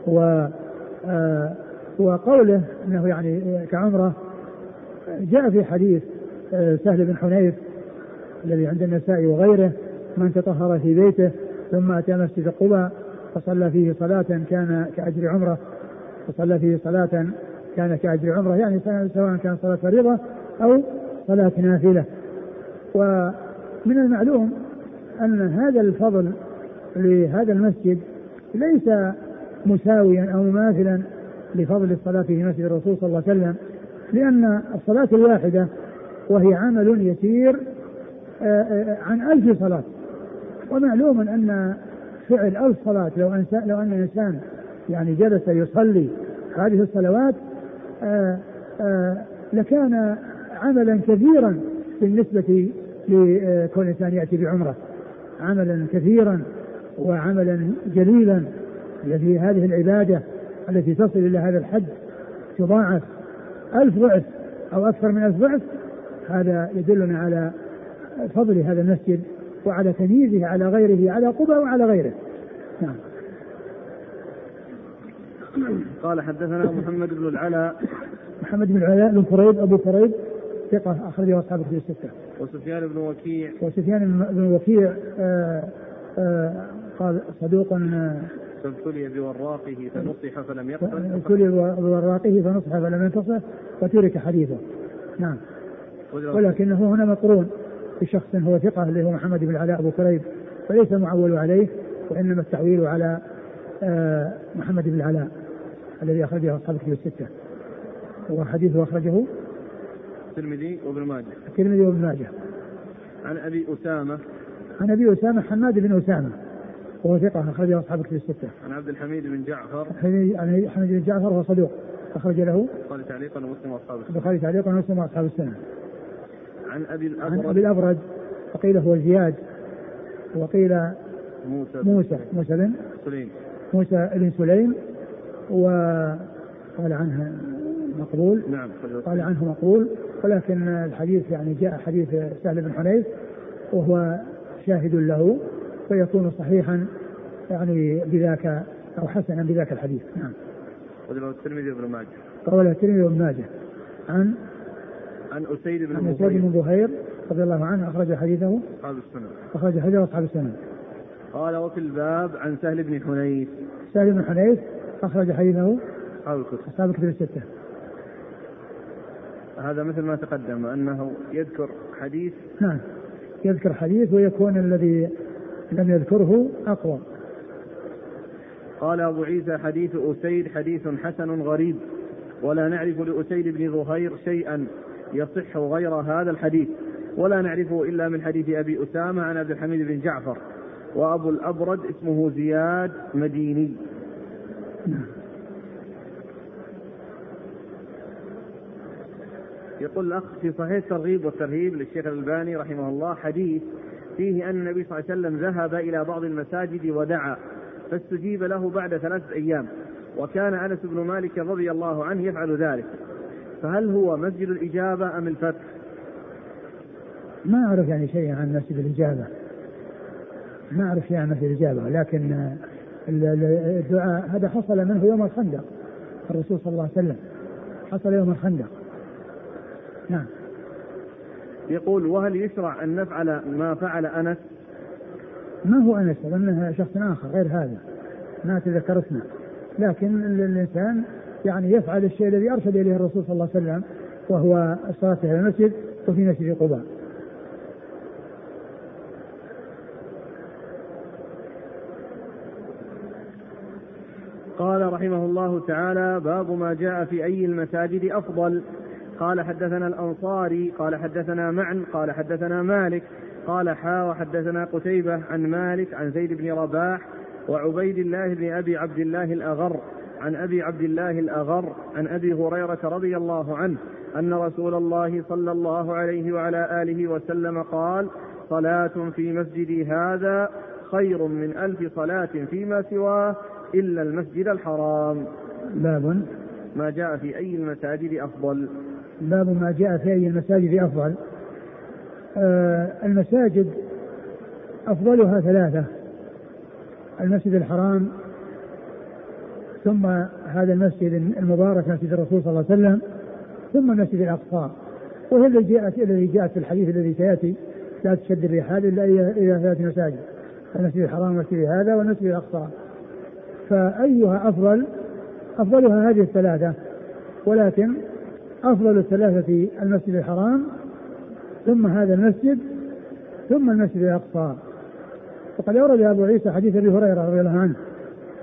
و آه، وقوله إنه يعني كعمرة جاء في حديث سهل بن حنيف الذي عند النساء وغيره من تطهر في بيته ثم أتى مسجد قباء فصلى فيه صلاة كان كأجر عمرة. فصلى فيه صلاة كان كأجر عمرة يعني سواء كان صلاة فريضة أو صلاة نافلة. ومن المعلوم أن هذا الفضل لهذا المسجد ليس مساويا أو مماثلا لفضل الصلاة في مسجد الرسول صلى الله عليه وسلم لأن الصلاة الواحدة وهي عمل يسير آه، آه، عن ألف صلاة. ومعلوم أن فعل ألف صلاة لو أنسان لو أن الإنسان يعني جلس يصلي هذه الصلوات آه، لكان عملا كثيرا بالنسبة لكون الإنسان يأتي بعمرة. عملا كثيرا وعملا جليلا الذي هذه العبادة. التي تصل إلى هذا الحد تضاعف ألف ضعف أو أكثر من ألف ضعف هذا يدلنا على فضل هذا المسجد وعلى تمييزه على غيره على قبى وعلى غيره نعم قال حدثنا محمد بن العلاء محمد بن العلاء بن فريد أبو فريد ثقة أخرجه أصحاب الكتب الستة. وسفيان بن وكيع. وسفيان بن وكيع آه آه قال صدوق آه، ابتلي بوراقه فنصح فلم يقبل. ابتلي بوراقه فنصح فلم ينتصح وترك حديثه. نعم. ولكنه هنا مقرون بشخص هو ثقة اللي هو محمد بن العلاء أبو كريب. فليس المعول عليه وإنما التعويل على آه، محمد بن العلاء الذي أخرجه أصحاب الكتب الستة. وحديثه أخرجه الترمذي وابن ماجه. الترمذي وابن ماجه. عن أبي أسامة. عن أبي أسامة حماد بن أسامة. وهو ثقة أخرجه أصحاب الكتب الستة. عن عبد الحميد بن جعفر. عن حميد بن جعفر وهو صدوق. أخرج له. البخاري تعليقا ومسلم وأصحاب السنة. البخاري تعليقا ومسلم وأصحاب السنة. عن أبي الأبرد. عن أبي الأبرد. وقيل هو زياد. وقيل موسى. موسى. موسى بن سليم. موسى بن سليم. وقال عنه مقبول. نعم قال عنه مقبول. ولكن الحديث يعني جاء حديث سهل بن حنيف. وهو شاهد له. فيكون صحيحا يعني بذاك أو حسنا بذاك الحديث. نعم. وله الترمذي وابن ماجه. قال الترمذي وابن ماجه عن عن أسيد بن عن أسيد بن بهير رضي الله عنه أخرج حديثه. أصحاب السنن أخرج حديثه أصحاب السنن قال وفي الباب عن سهل بن حنيف. سهل بن حنيف أخرج حديثه. أصحاب الكتب. أصحاب الكتب الستة. هذا مثل ما تقدم أنه يذكر حديث نعم. يذكر حديث ويكون الذي لم يذكره أقوى. قال أبو عيسى حديث أسيد حديث حسن غريب ولا نعرف لأسيد بن ظهير شيئا يصح غير هذا الحديث ولا نعرفه إلا من حديث أبي أسامة عن عبد الحميد بن جعفر وأبو الأبرد اسمه زياد مديني. يقول الأخ في صحيح الترغيب والترهيب للشيخ الألباني رحمه الله حديث فيه أن النبي صلى الله عليه وسلم ذهب إلى بعض المساجد ودعا فاستجيب له بعد ثلاثة أيام. وكان أنس بن مالك رضي الله عنه يفعل ذلك. فهل هو مسجد الإجابة أم الفتح؟ ما أعرف يعني شيء عن مسجد الإجابة. ما أعرف شيء عن مسجد الإجابة لكن الدعاء هذا حصل منه يوم الخندق. الرسول صلى الله عليه وسلم حصل يوم الخندق. نعم. يقول وهل يشرع أن نفعل ما فعل أنس؟ ما هو أنس؟ أظنه شخص آخر غير هذا. ما تذكر اسمه. لكن الإنسان يعني يفعل الشيء الذي أرشد إليه الرسول صلى الله عليه وسلم وهو الصلاة في المسجد وفي مسجد قباء. قال رحمه الله تعالى باب ما جاء في أي المساجد أفضل. قال حدثنا الأنصاري قال حدثنا معن قال حدثنا مالك قال حا وحدثنا قتيبة عن مالك عن زيد بن رباح وعبيد الله بن أبي عبد الله الأغر عن أبي عبد الله الأغر عن أبي هريرة رضي الله عنه أن رسول الله صلى الله عليه وعلى آله وسلم قال صلاة في مسجدي هذا خير من ألف صلاة فيما سواه إلا المسجد الحرام. باب ما جاء في أي المساجد أفضل؟ باب ما جاء في أي المساجد أفضل. آه المساجد أفضلها ثلاثة. المسجد الحرام ثم هذا المسجد المبارك مسجد الرسول صلى الله عليه وسلم ثم المسجد الأقصى. وهي الذي جاءت الذي جاءت في الحديث الذي سيأتي لا تشد الرحال إلا إلى ثلاث مساجد المسجد الحرام والمسجد هذا والمسجد الأقصى. فأيها أفضل؟ أفضلها هذه الثلاثة. ولكن أفضل الثلاثة المسجد الحرام ثم هذا المسجد ثم المسجد الأقصى. وقد أورد أبو عيسى حديث أبي هريرة رضي الله عنه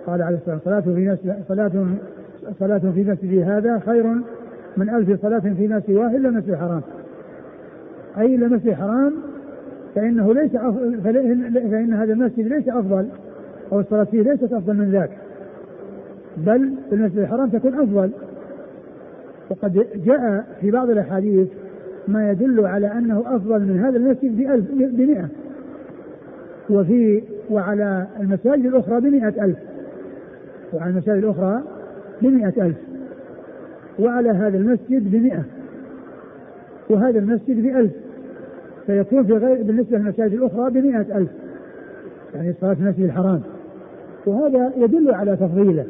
قال عليه الصلاة والسلام صلاة في صلاة صلاة في مسجدي هذا خير من ألف صلاة فيما سواه إلا المسجد الحرام. أي إلا المسجد الحرام فإنه ليس أفضل فإن هذا المسجد ليس أفضل أو الصلاة فيه ليست أفضل من ذاك بل في المسجد الحرام تكون أفضل. وقد جاء في بعض الأحاديث ما يدل على أنه أفضل من هذا المسجد بألف بمئة. وفي وعلى المساجد الأخرى بمئة ألف. وعلى المساجد الأخرى بمئة ألف. وعلى هذا المسجد بمئة. وهذا المسجد بألف. فيكون في غير بالنسبة للمساجد الأخرى بمئة ألف. يعني صلاة المسجد الحرام. وهذا يدل على تفضيله.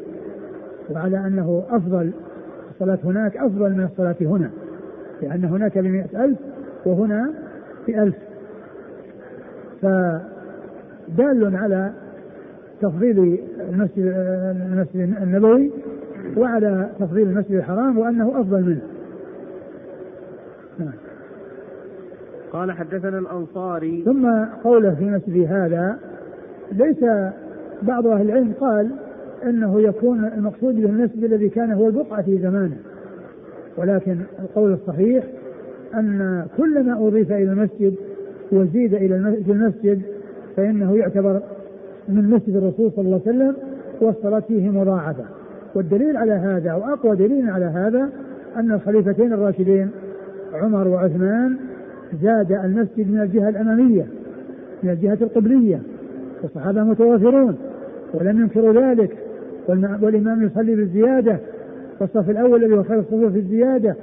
وعلى أنه أفضل الصلاة هناك أفضل من الصلاة هنا لأن هناك بمئة ألف وهنا بألف. فدال على تفضيل المسجد المسجد النبوي وعلى تفضيل المسجد الحرام وأنه أفضل منه. نعم. قال حدثنا الأنصاري. ثم قوله في مسجد هذا ليس بعض أهل العلم قال أنه يكون المقصود به المسجد الذي كان هو البقعة في زمانه. ولكن القول الصحيح أن كل ما أضيف إلى المسجد وزيد إلى المسجد فإنه يعتبر من مسجد الرسول صلى الله عليه وسلم والصلاة فيه مضاعفه والدليل على هذا وأقوى دليل على هذا أن الخليفتين الراشدين عمر وعثمان زاد المسجد من الجهة الأمامية من الجهة القبلية والصحابة متوافرون ولم ينكروا ذلك. والإمام يصلي بالزيادة والصف الأول الذي هو خير الصفوف في الزيادة.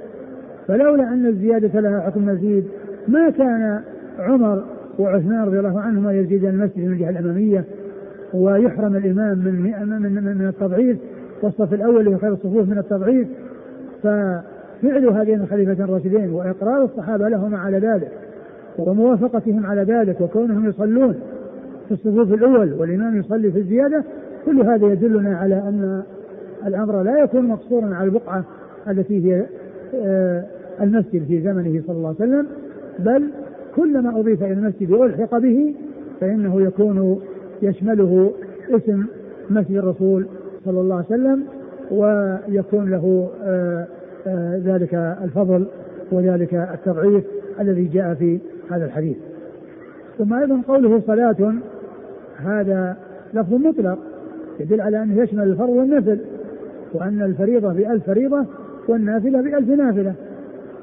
فلولا أن الزيادة لها حكم مزيد ما كان عمر وعثمان رضي الله عنهما يزيد المسجد من الجهة الأمامية ويحرم الإمام من من من, التضعيف والصف الأول هو خير الصفوف من التضعيف. ففعل هذين الخليفتين الراشدين وإقرار الصحابة لهما على ذلك وموافقتهم على ذلك وكونهم يصلون في الصفوف الأول والإمام يصلي في الزيادة كل هذا يدلنا على أن الأمر لا يكون مقصورا على البقعة التي هي آه، المسجد في زمنه صلى الله عليه وسلم بل كل ما أضيف إلى المسجد وألحق به فإنه يكون يشمله اسم مسجد الرسول صلى الله عليه وسلم ويكون له آه، آه، ذلك الفضل وذلك التضعيف الذي جاء في هذا الحديث. ثم أيضا قوله صلاة هذا لفظ مطلق. يدل على أنه يشمل الفرض والنفل وأن الفريضة بألف فريضة والنافلة بألف نافلة.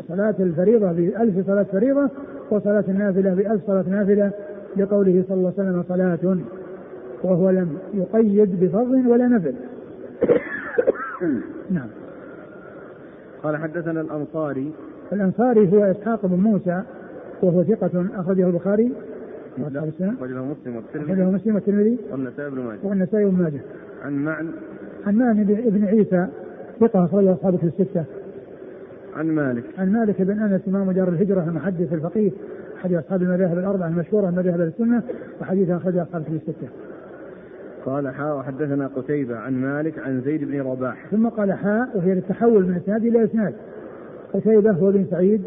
صلاة الفريضة بألف صلاة فريضة وصلاة النافلة بألف صلاة نافلة. لقوله صلى الله عليه وسلم صلاة وهو لم يقيد بفضل ولا نفل. [coughs] نعم. قال حدثنا الأنصاري. الأنصاري هو إسحاق بن موسى وهو ثقة أخرجه البخاري. أخرجه مسلم. والترمذي. مسلم والترمذي. والنسائي بن ماجه. والنسائي بن ماجه. عن معن. عن معن بن عيسى. ثقة أخرجه أصحابه الستة. عن مالك. عن مالك بن أنس إمام دار الهجرة المحدث الفقيه أحد أصحاب المذاهب الأربعة المشهورة من مذاهب السنة وحديث أخرجه أصحاب الستة. قال حاء وحدثنا قتيبة عن مالك عن زيد بن رباح. ثم قال حاء وهي للتحول من إسناد إلى إسناد. قتيبة هو بن سعيد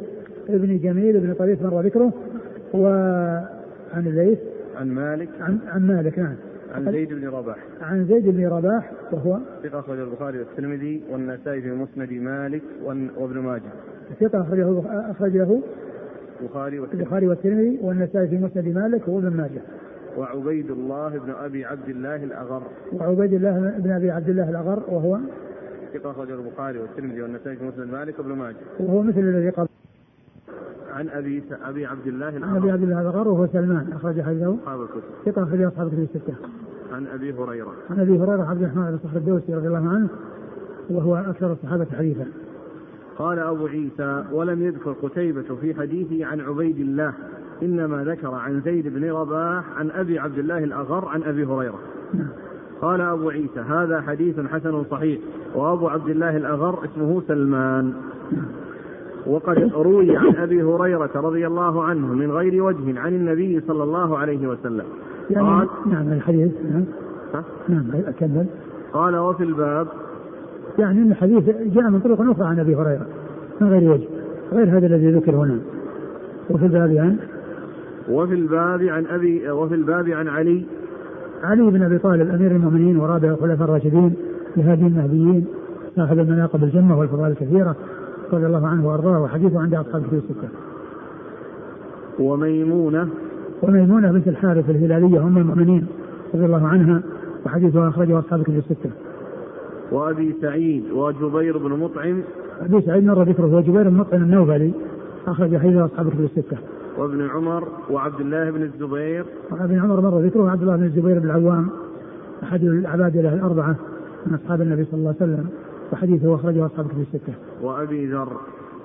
بن جميل بن طريف مر ذكره وعن الليث عن مالك. عن, عن مالك نعم. عن زيد بن رباح. عن زيد بن رباح وهو؟ ثقة أخرج البخاري والترمذي والنسائي في مسند مالك وابن ماجه. ثقة أخرجه أخرجه البخاري والترمذي. البخاري والترمذي والنسائي في مسند مالك وابن ماجه. وعبيد الله بن أبي عبد الله الأغر. وعبيد الله بن أبي عبد الله الأغر وهو؟ ثقة أخرجه البخاري والترمذي والنسائي في مسند مالك وابن ماجه. وهو مثل الذي قبل. عن أبي أبي عبد الله عن الاغر أبي عبد الله الاغر وهو سلمان أخرج حديثه. أصحاب الكتب. ثقة أخرج أصحاب الكتب الستة. عن أبي هريرة. عن أبي هريرة عبد الرحمن بن صخر الدوسي رضي الله عنه وهو أكثر الصحابة حديثا. قال أبو عيسى ولم يذكر قتيبة في حديثه عن عبيد الله إنما ذكر عن زيد بن رباح عن أبي عبد الله الأغر عن أبي هريرة. قال أبو عيسى هذا حديث حسن صحيح وأبو عبد الله الأغر اسمه سلمان. وقد روي عن أبي هريرة رضي الله عنه من غير وجه عن النبي صلى الله عليه وسلم. يعني قال نعم الحديث نعم. ها؟ نعم أكمل. قال وفي الباب. يعني أن الحديث جاء من طرق أخرى عن أبي هريرة من غير وجه غير هذا الذي ذكر هنا. وفي الباب عن؟ وفي الباب عن أبي وفي الباب عن علي. علي بن أبي طالب أمير المؤمنين ورابع الخلفاء الراشدين لهادي المهديين صاحب المناقب الجمه والفضائل الكثيرة. رضي الله عنه وأرضاه وحديثه عند أصحاب الكتب الستة. وميمونة وميمونة بنت الحارث الهلالية أم المؤمنين رضي الله عنها وحديثها أخرجه أصحاب الكتب الستة. وأبي سعيد وجبير بن مطعم أبي سعيد مر ذكره هو جبير بن مطعم النوفلي أخرج حديثه أصحاب الكتب الستة. وابن عمر وعبد الله بن الزبير وابن عمر مر ذكره عبد الله بن الزبير بن العوام أحد العبادله الأربعة من أصحاب النبي صلى الله عليه وسلم وحديثه اخرجه أصحاب الكتب الستة. وأبي ذر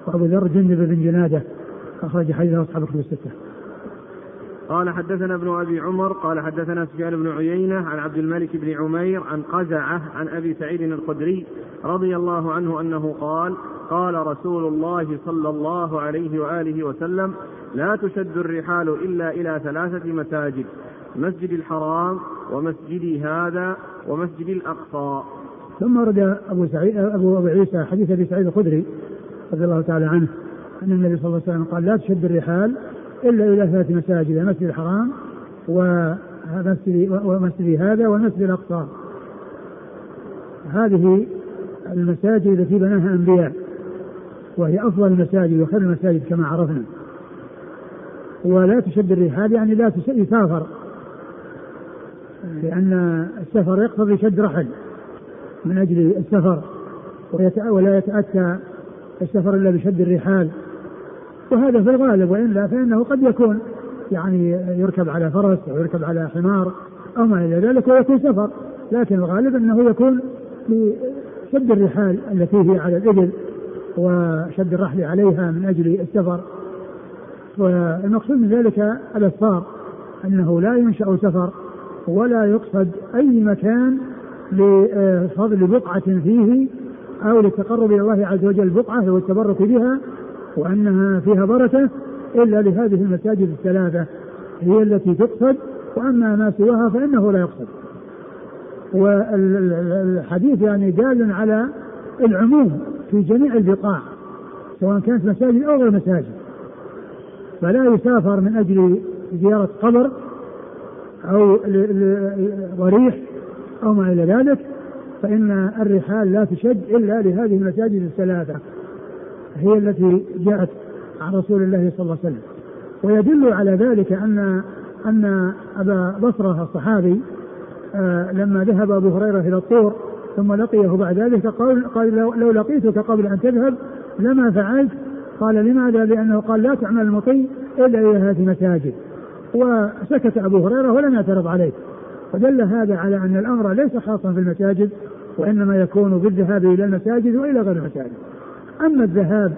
وأبو ذر جندب بن جنادة أخرج حديثه أصحاب الكتب الستة. قال حدثنا ابن أبي عمر قال حدثنا سفيان بن عيينة عن عبد الملك بن عمير عن قزعة عن أبي سعيد الخدري رضي الله عنه أنه قال قال رسول الله صلى الله عليه وآله وسلم لا تشد الرحال إلا إلى ثلاثة مساجد مسجد الحرام ومسجدي هذا ومسجد الأقصى ثم ورد أبو سعيد ابو أبو عيسى حديث أبي سعيد الخدري رضي الله تعالى عنه أن النبي صلى الله عليه وسلم قال لا تشد الرحال إلا إلى ثلاث مساجد المسجد الحرام ومسجد ومسجد هذا والمسجد الأقصى. هذه المساجد التي بناها أنبياء وهي أفضل المساجد وخير المساجد كما عرفنا. ولا تشد الرحال يعني لا يسافر لأن السفر يقتضي شد رحل من أجل السفر ولا يتأتى السفر إلا بشد الرحال. وهذا في الغالب وإلا فإنه قد يكون يعني يركب على فرس أو يركب على حمار أو ما إلى ذلك ويكون سفر. لكن الغالب أنه يكون بشد الرحال التي هي على الإبل وشد الرحل عليها من أجل السفر. والمقصود من ذلك الأسفار أنه لا ينشأ سفر ولا يقصد أي مكان لفضل بقعة فيه أو للتقرب إلى الله عز وجل بقعة والتبرك بها وأنها فيها بركة إلا لهذه المساجد الثلاثة. هي التي تقصد وأما ما سواها فإنه لا يقصد. والحديث يعني دال على العموم في جميع البقاع سواء كانت مساجد أو غير مساجد. فلا يسافر من أجل زيارة قبر أو ضريح أو ما إلى ذلك فإن الرحال لا تشد إلا لهذه المساجد الثلاثة هي التي جاءت عن رسول الله صلى الله عليه وسلم. ويدل على ذلك أن أن أبا بصرة الصحابي آه لما ذهب أبو هريرة إلى الطور ثم لقيه بعد ذلك قال, قال لو, لو لقيتك قبل أن تذهب لما فعلت قال لماذا؟ لأنه قال لا تعمل المطي إلا إلى هذه المساجد. وسكت أبو هريرة ولم يعترض عليه. فدل هذا على أن الأمر ليس خاصا في المساجد وإنما يكون بالذهاب إلى المساجد وإلى غير المساجد. أما الذهاب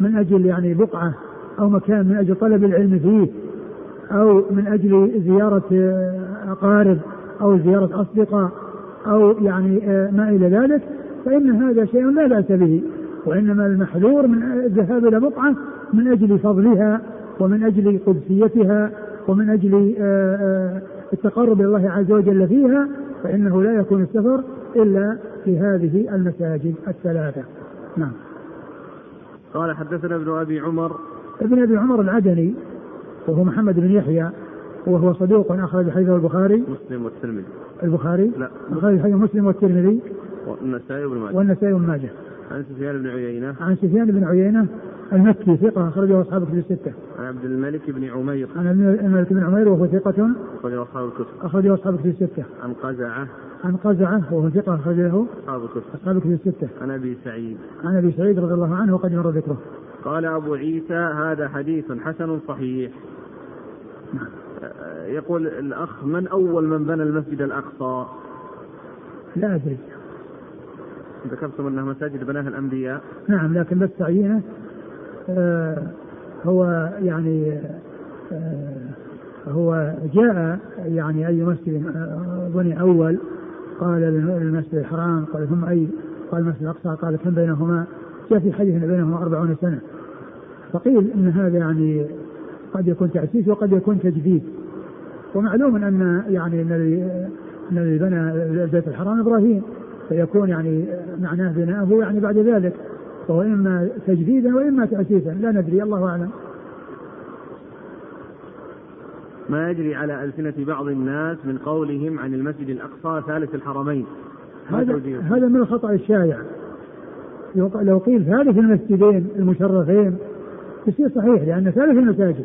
من أجل يعني بقعة أو مكان من أجل طلب العلم فيه أو من أجل زيارة أقارب أو زيارة أصدقاء أو يعني آه، ما إلى ذلك فإن هذا شيء لا بأس به. وإنما المحذور من الذهاب إلى بقعة من أجل فضلها ومن أجل قدسيتها ومن أجل آه، التقرب إلى الله عز وجل فيها فإنه لا يكون السفر إلا في هذه المساجد الثلاثة. نعم. قال حدثنا ابن أبي عمر. ابن أبي عمر العدني وهو محمد بن يحيى وهو صدوق أخرج حديثه البخاري. مسلم والترمذي. البخاري؟ لا. أخرج حديث مسلم والترمذي. والنسائي وابن ماجه. والنسائي وابن ماجه. عن سفيان بن عيينة. عن سفيان بن عيينة المكي ثقة أخرجه أصحاب الكتب الستة. عن عبد الملك بن عمير. عن الملك بن عمير وهو ثقة. أخرجه أصحاب الكتب. أخرجه أصحاب الكتب الستة. عن قزعة. عن قزعة وهو ثقة أخرجه أصحاب الكتب. أصحاب الكتب الستة. عن أبي سعيد. عن أبي سعيد رضي الله عنه وقد مر ذكره. قال أبو عيسى هذا حديث حسن صحيح. نعم. يقول الأخ من أول من بنى المسجد الأقصى؟ لا أدري. ذكرتم أنها مساجد بناها الأنبياء. نعم لكن بس تعيينه آه هو يعني آه هو جاء يعني أي مسجد آه، بني أول قال المسجد الحرام قال ثم أي قال المسجد الأقصى قال كم بينهما؟ جاء في حديث بينهما أربعون سنة. فقيل أن هذا يعني قد يكون تأسيس وقد يكون تجديد. ومعلوم أن يعني الذي الذي بنى البيت الحرام إبراهيم فيكون يعني معناه بناءه يعني بعد ذلك. فهو إما تجديدا وإما تأسيسا لا ندري الله أعلم. ما يجري على ألسنة بعض الناس من قولهم عن المسجد الأقصى ثالث الحرمين. هذا هذا من الخطأ الشائع. لو قيل ثالث المسجدين المشرفين يصير صحيح لأن ثالث المساجد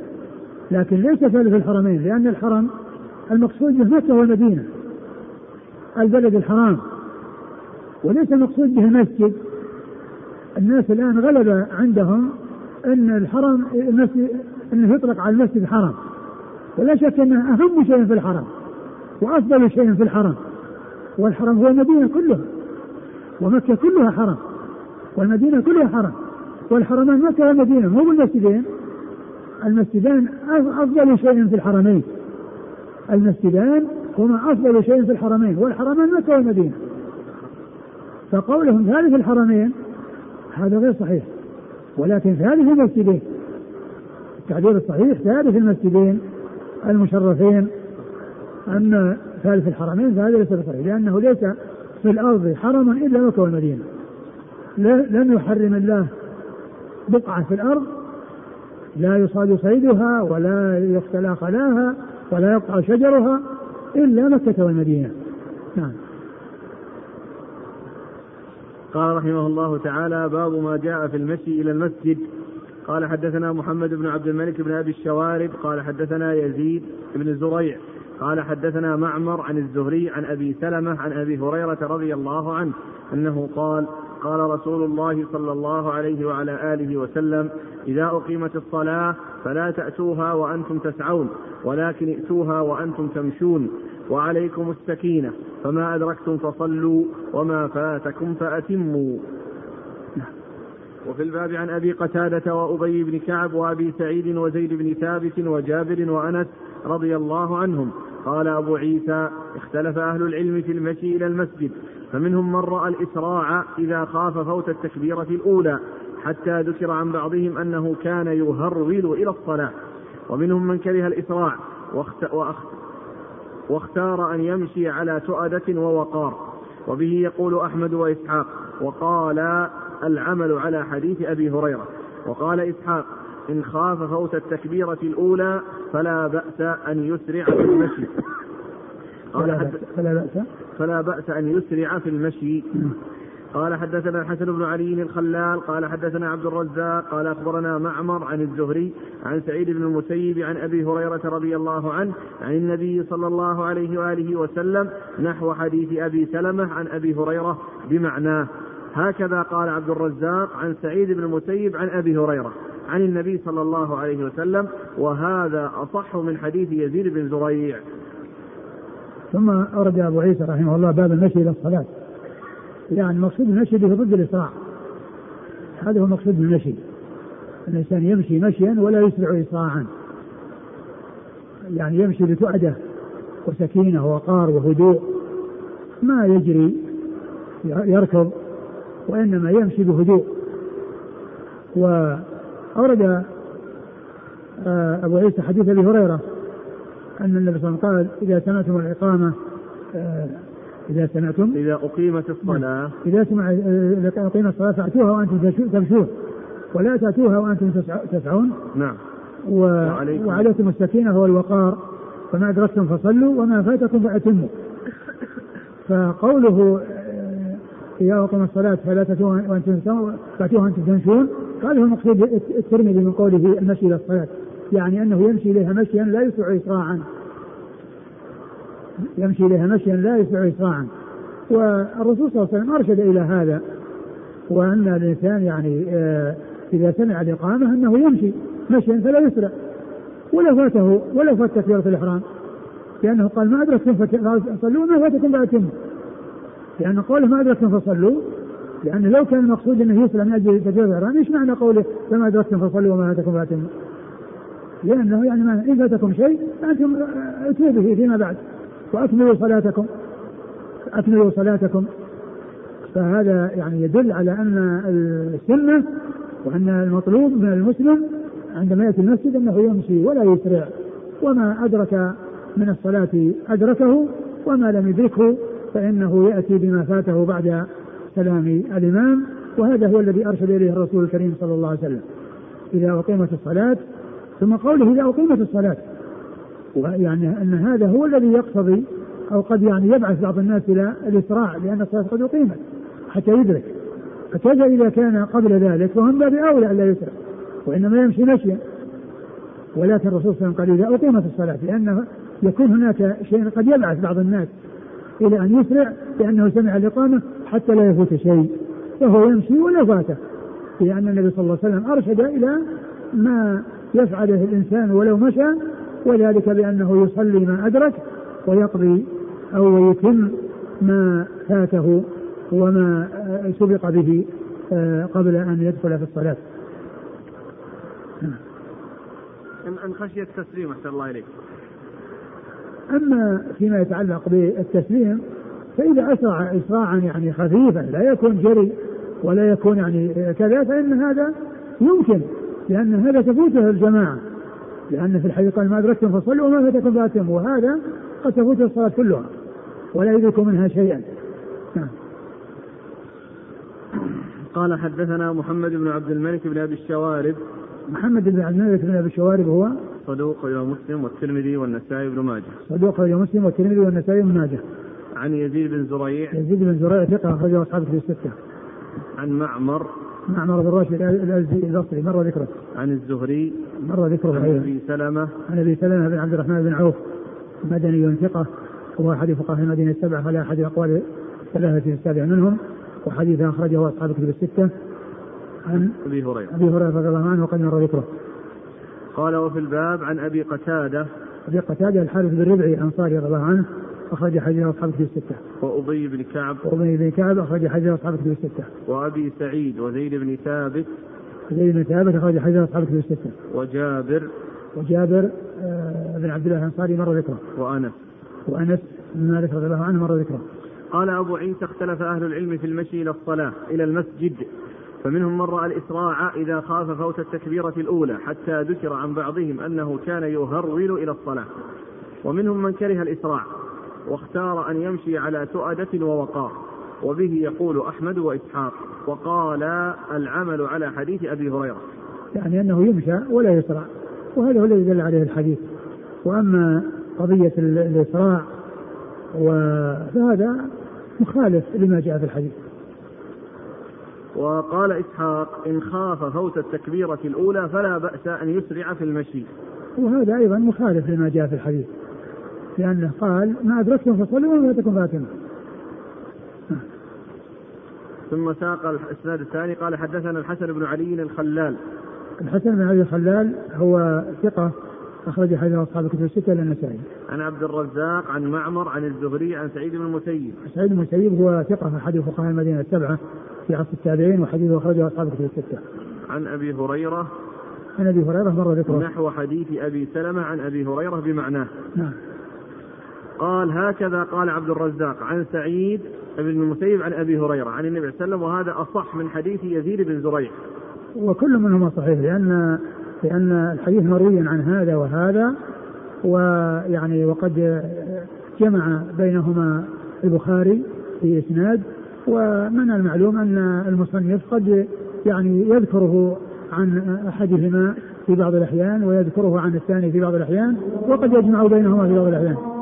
لكن ليس ثالث الحرمين لأن الحرم المقصود به مكة والمدينة البلد الحرام وليس المقصود به المسجد الناس الآن غلب عندهم أن الحرم المسجد أنه يطلق على المسجد حرم ولا شك أنه أهم شيء في الحرم وأفضل شيء في الحرم. والحرم هو المدينة كلها ومكة كلها حرم والمدينة كلها حرم. والحرمان مكة والمدينة مو بالمسجدين. المسجدان أفضل شيء في الحرمين. المسجدان هما أفضل شيء في الحرمين والحرمان مكة والمدينة. فقولهم ثالث الحرمين هذا غير صحيح. ولكن ثالث المسجدين التعبير الصحيح ثالث المسجدين المشرفين أن ثالث الحرمين فهذا ليس بصحيح لأنه ليس في الأرض حرم إلا مكة والمدينة. لم يحرم الله بقعة في الأرض لا يصاد صيدها ولا يختلى خلاها ولا يقطع شجرها إلا مكة والمدينة. نعم. قال رحمه الله تعالى باب ما جاء في المشي إلى المسجد. قال حدثنا محمد بن عبد الملك بن أبي الشوارب. قال حدثنا يزيد بن زريع. قال حدثنا معمر عن الزهري عن أبي سلمة عن أبي هريرة رضي الله عنه أنه قال قال رسول الله صلى الله عليه وعلى آله وسلم إذا أقيمت الصلاة فلا تأتوها وأنتم تسعون ولكن ائتوها وأنتم تمشون. وعليكم السكينة فما أدركتم فصلوا وما فاتكم فأتموا. وفي الباب عن أبي قتادة وأبي بن كعب وأبي سعيد وزيد بن ثابت وجابر وأنس رضي الله عنهم. قال أبو عيسى اختلف أهل العلم في المشي إلى المسجد فمنهم من رأى الإسراع إذا خاف فوت التكبيرة الأولى حتى ذكر عن بعضهم أنه كان يهرول إلى الصلاة. ومنهم من كره الإسراع واختار أن يمشي على تؤدة ووقار. وبه يقول أحمد وإسحاق وقال العمل على حديث أبي هريرة. وقال إسحاق إن خاف فوت التكبيرة الأولى فلا بأس أن يسرع في المشي. قال فلا بأس؟ فلا بأس أن يسرع في المشي. قال حدثنا الحسن بن علي الخلال قال حدثنا عبد الرزاق قال أخبرنا معمر عن الزهري عن سعيد بن المسيب عن أبي هريرة رضي الله عنه عن النبي صلى الله عليه وآله وسلم نحو حديث أبي سلمة عن أبي هريرة بمعناه هكذا قال عبد الرزاق عن سعيد بن المسيب عن أبي هريرة عن النبي صلى الله عليه وسلم وهذا أصح من حديث يزيد بن زريع. ثم أورد أبو عيسى رحمه الله باب المشي إلى الصلاة يعني مقصود المشي به ضد الإسراع هذا هو المقصود بالمشي الإنسان يمشي مشيا ولا يسرع إسراعا. يعني يمشي بتؤدة وسكينة ووقار وهدوء. ما يجري يركض وإنما يمشي بهدوء. وأورد آه، أبو عيسى حديث أبي هريرة أن النبي صلى الله عليه وسلم قال إذا سمعتم الإقامة إذا سمعتم؟ إذا أقيمت الصلاة. إذا سمع إذا أقيمت الصلاة فأتوها وأنتم تمشون ولا تأتوها وأنتم تسعون. نعم. و... وعليكم, وعليكم السكينة والوقار فما أدركتم فصلوا وما فاتكم فأتموا. فقوله آه، إذا أقيم الصلاة فلا تأتوها وأنتم فأتوها وأنتم تمشون. قال هو المقصود الترمذي من قوله المشي إلى الصلاة. يعني أنه يمشي إليها مشيا لا يسرع إسراعا. يمشي إليها مشيا لا يسرع إسراعا. والرسول صلى الله عليه وسلم أرشد إلى هذا. وأن الإنسان يعني آه، إذا سمع الإقامة أنه يمشي مشيا فلا يسرع. ولو فاته ولو فات تكبيرة الإحرام. لأنه قال ما أدركتم فصلوا وما فاتكم فأتموا لأن قوله ما أدركتم فصلوا لأن لو كان المقصود أنه يسرع من أجل تكبيرة الإحرام إيش معنى قوله فما أدركتم فصلوا وما فاتكم فأتموا لأنه يعني ما إن فاتكم شيء فأنتم اتوا به فيما بعد. وأكملوا صلاتكم. أكملوا صلاتكم. فهذا يعني يدل على أن السنة وأن المطلوب من المسلم عندما يأتي المسجد أنه يمشي ولا يسرع وما أدرك من الصلاة أدركه وما لم يدركه فإنه يأتي بما فاته بعد سلام الإمام وهذا هو الذي أرشد إليه الرسول الكريم صلى الله عليه وسلم. إذا أقيمت الصلاة ثم قوله إذا أقيمت الصلاة يعني أن هذا هو الذي يقتضي أو قد يعني يبعث بعض الناس إلى الإسراع لأن الصلاة قد أقيمت حتى يدرك. فكذا إذا كان قبل ذلك فهم باب أولى ألا يسرع وإنما يمشي مشيا. ولكن الرسول صلى الله عليه وسلم قال إذا أقيمت الصلاة لأنه يكون هناك شيء قد يبعث بعض الناس إلى أن يسرع لأنه سمع الإقامة حتى لا يفوت شيء فهو يمشي ولا فاته لأن النبي صلى الله عليه وسلم أرشد إلى ما يفعله الإنسان ولو مشى وذلك بأنه يصلي ما أدرك ويقضي أو يتم ما فاته وما سبق به آه، قبل أن يدخل في الصلاة. أن خشية التسليم أحسن الله إليك. أما فيما يتعلق بالتسليم فإذا أسرع إسراعا يعني خفيفا لا يكون جري ولا يكون يعني كذا فإن هذا يمكن لأن هذا تفوته الجماعة. لأن في الحديث قال ما أدركتم فصلوا وما فاتكم فأتموا وهذا قد تفوت الصلاة كلها ولا يدرك منها شيئا. نعم. قال حدثنا محمد بن عبد الملك بن أبي الشوارب. محمد بن عبد الملك بن أبي الشوارب هو؟ صدوق إلى مسلم والترمذي والنسائي بن ماجه. صدوق إلى مسلم والترمذي والنسائي بن ماجه. عن يزيد بن زريع. يزيد بن زريع ثقة أخرجه أصحاب في الستة. عن معمر معمر بن راشد الازدي البصري مر ذكره. عن الزهري. مر ذكره عن أبي سلمة. عن أبي سلمة بن عبد الرحمن بن عوف مدني ثقه وهو أحد فقهاء المدينة السبعة على أحد أقوال ثلاثة السابع منهم وحديث أخرجه أصحاب الكتب الستة. عن أبي هريرة. أبي هريرة رضي الله عنه وقد مر ذكره. قال وفي الباب عن أبي قتادة. أبي قتادة الحارث بن ربعي الأنصاري رضي الله عنه أخرج حديث أصحاب الكتب الستة. وأبي بن كعب. وأبي بن كعب أخرج حديث أصحاب الكتب الستة. وأبي سعيد وزيد بن ثابت. زيد بن ثابت أخرج حديث أصحاب الكتب الستة. وجابر. وجابر آه بن عبد الله الأنصاري مر ذكره. وأنس. وأنس بن مالك رضي الله عنه مر ذكره. قال أبو عيسى اختلف أهل العلم في المشي إلى الصلاة إلى المسجد فمنهم من رأى الإسراع إذا خاف فوت التكبيرة الأولى حتى ذكر عن بعضهم أنه كان يهرول إلى الصلاة ومنهم من كره الإسراع واختار أن يمشي على تؤدة ووقار. وبه يقول أحمد وإسحاق وقال العمل على حديث أبي هريرة. يعني أنه يمشى ولا يسرع وهذا هو الذي دل عليه الحديث. وأما قضية الإسراع فهذا مخالف لما جاء في الحديث. وقال إسحاق إن خاف فوت التكبيرة الأولى فلا بأس أن يسرع في المشي. وهذا أيضا مخالف لما جاء في الحديث. لأنه قال ما أدركتم فصلوا وما فاتكم فاتم ثم ساق الإسناد الثاني قال حدثنا الحسن بن علي الخلال الحسن بن علي الخلال هو ثقة أخرج حديث أصحاب الكتب الستة إلى النسائي. عن عبد الرزاق عن معمر عن الزهري عن سعيد بن المسيب. سعيد بن المسيب هو ثقة أحد فقهاء المدينة السبعة في عصر التابعين وحديثه أخرجه أصحاب الكتب الستة. عن أبي هريرة عن أبي هريرة مر ذكره. نحو حديث أبي سلمة عن أبي هريرة بمعناه. نعم. قال هكذا قال عبد الرزاق عن سعيد بن المسيب عن أبي هريرة عن النبي صلى الله عليه وسلم وهذا أصح من حديث يزيد بن زريع. وكل منهما صحيح لأن لأن الحديث مروي عن هذا وهذا ويعني وقد جمع بينهما البخاري في إسناد ومن المعلوم أن المصنف قد يعني يذكره عن أحدهما في بعض الأحيان ويذكره عن الثاني في بعض الأحيان وقد يجمع بينهما في بعض الأحيان.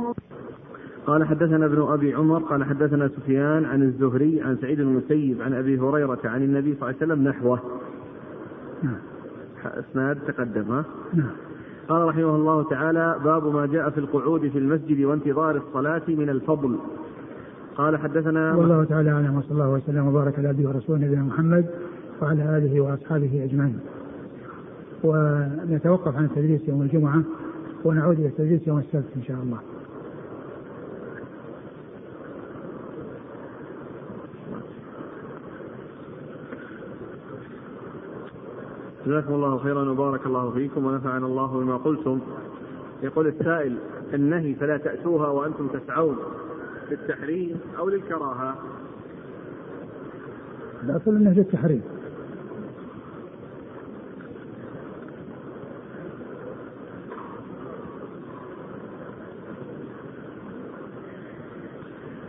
قال حدثنا ابن أبي عمر قال حدثنا سفيان عن الزهري عن سعيد المسيب عن أبي هريرة عن النبي صلى الله عليه وسلم نحوه. نعم. إسناد تقدم ها؟ نعم. قال رحمه الله تعالى باب ما جاء في القعود في المسجد وانتظار الصلاة من الفضل. قال حدثنا والله تعالى أعلم وصلى الله وسلم وبارك على عبده ورسوله نبينا محمد وعلى آله وأصحابه أجمعين. ونتوقف عن التدريس يوم الجمعة ونعود إلى التدريس يوم السبت إن شاء الله. جزاكم الله خيرا وبارك الله فيكم ونفعنا الله بما قلتم. يقول السائل النهي فلا تأتوها وأنتم تسعون للتحريم أو للكراهة؟ الأصل أنه للتحريم.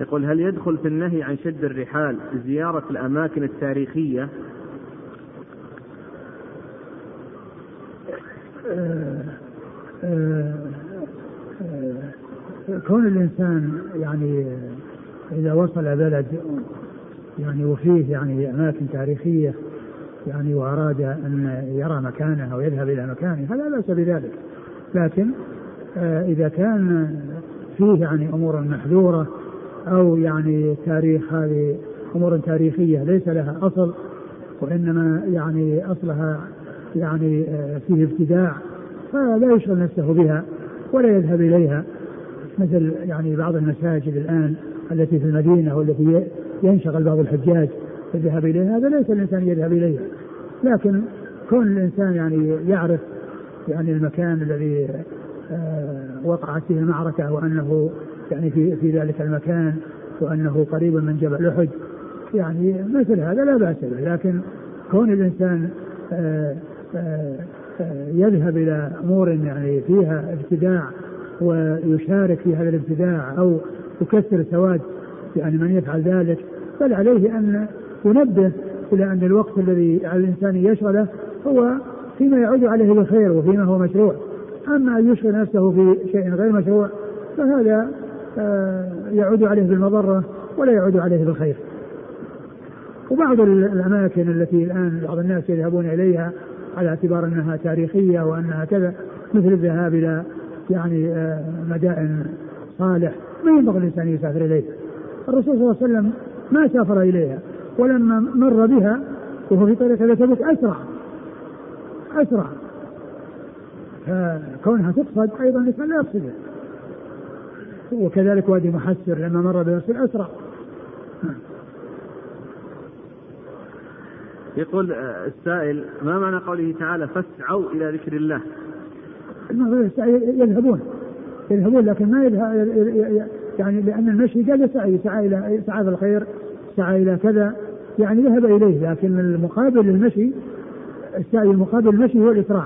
يقول هل يدخل في النهي عن شد الرحال زيارة الأماكن التاريخية كون الإنسان يعني إذا وصل بلد يعني وفيه يعني أماكن تاريخية يعني وأراد أن يرى مكانه أو يذهب إلى مكانه فلا بأس بذلك. لكن آه، إذا كان فيه يعني أمور محذورة أو يعني تاريخ هذه أمور تاريخية ليس لها أصل وإنما يعني أصلها يعني آه، فيه ابتداع فلا يشغل نفسه بها ولا يذهب إليها مثل يعني بعض المساجد الآن التي في المدينة والتي ينشغل بعض الحجاج بالذهاب إليها هذا ليس الإنسان يذهب إليها. لكن كون الإنسان يعني يعرف يعني المكان الذي آه، وقعت فيه المعركة وأنه يعني في في ذلك المكان وأنه قريب من جبل أحد يعني مثل هذا لا بأس به. لكن كون الإنسان آه، يذهب إلى أمور يعني فيها ابتداع ويشارك في هذا الابتداع أو يكسر سواد يعني من يفعل ذلك بل عليه أن ينبه إلى أن الوقت الذي على الإنسان يشغله هو فيما يعود عليه بالخير وفيما هو مشروع. أما أن يشغل نفسه في شيء غير مشروع فهذا آه، يعود عليه بالمضرة ولا يعود عليه بالخير. وبعض الأماكن التي الآن بعض الناس يذهبون إليها على اعتبار أنها تاريخية وأنها كذا مثل الذهاب إلى يعني آه، مدائن صالح. ما ينبغي الإنسان يسافر اليها. الرسول صلى الله عليه وسلم ما سافر إليها ولما مر بها وهو في طريق إلى تبوك أسرع. أسرع. فكونها تقصد أيضا الإنسان لا يقصدها وكذلك وادي محسر لما مر بالرسول أسرع. يقول آه، السائل ما معنى قوله تعالى فاسعوا إلى ذكر الله؟ يذهبون يذهبون لكن ما يذهب يعني لأن المشي قال يسعى يسعى إلى يسعى في الخير سعى إلى كذا يعني ذهب إليه لكن المقابل للمشي السعي المقابل للمشي هو الإسراع.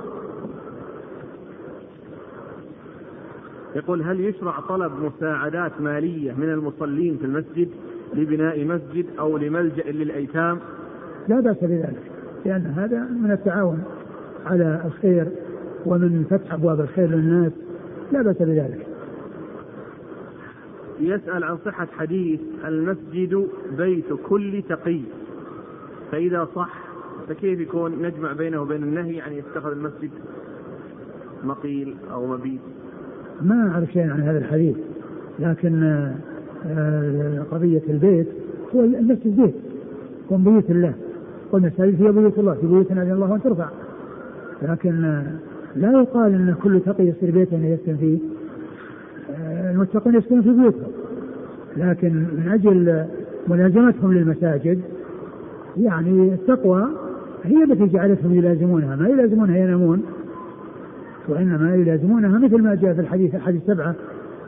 يقول هل يشرع طلب مساعدات مالية من المصلين في المسجد لبناء مسجد أو لملجأ للأيتام؟ لا بأس بذلك لأن هذا من التعاون على الخير ومن فتح أبواب الخير للناس لا بأس بذلك. يسأل عن صحة حديث المسجد بيت كل تقي. فإذا صح فكيف يكون نجمع بينه وبين النهي عن يتخذ المسجد مقيل أو مبيت؟ ما أعرف شيء عن هذا الحديث لكن آه، قضية البيت هو المسجد بيت يكون بيوت الله والمساجد هي بيوت الله في بيوت أذن الله أن ترفع. لكن لا يقال أن كل تقي يصير بيتا يسكن فيه. آه، المتقين يسكنون في بيوتهم لكن من أجل ملازمتهم للمساجد يعني التقوى هي التي جعلتهم يلازمونها. ما يلازمونها ينامون وإنما يلازمونها مثل ما جاء في الحديث أحد السبعة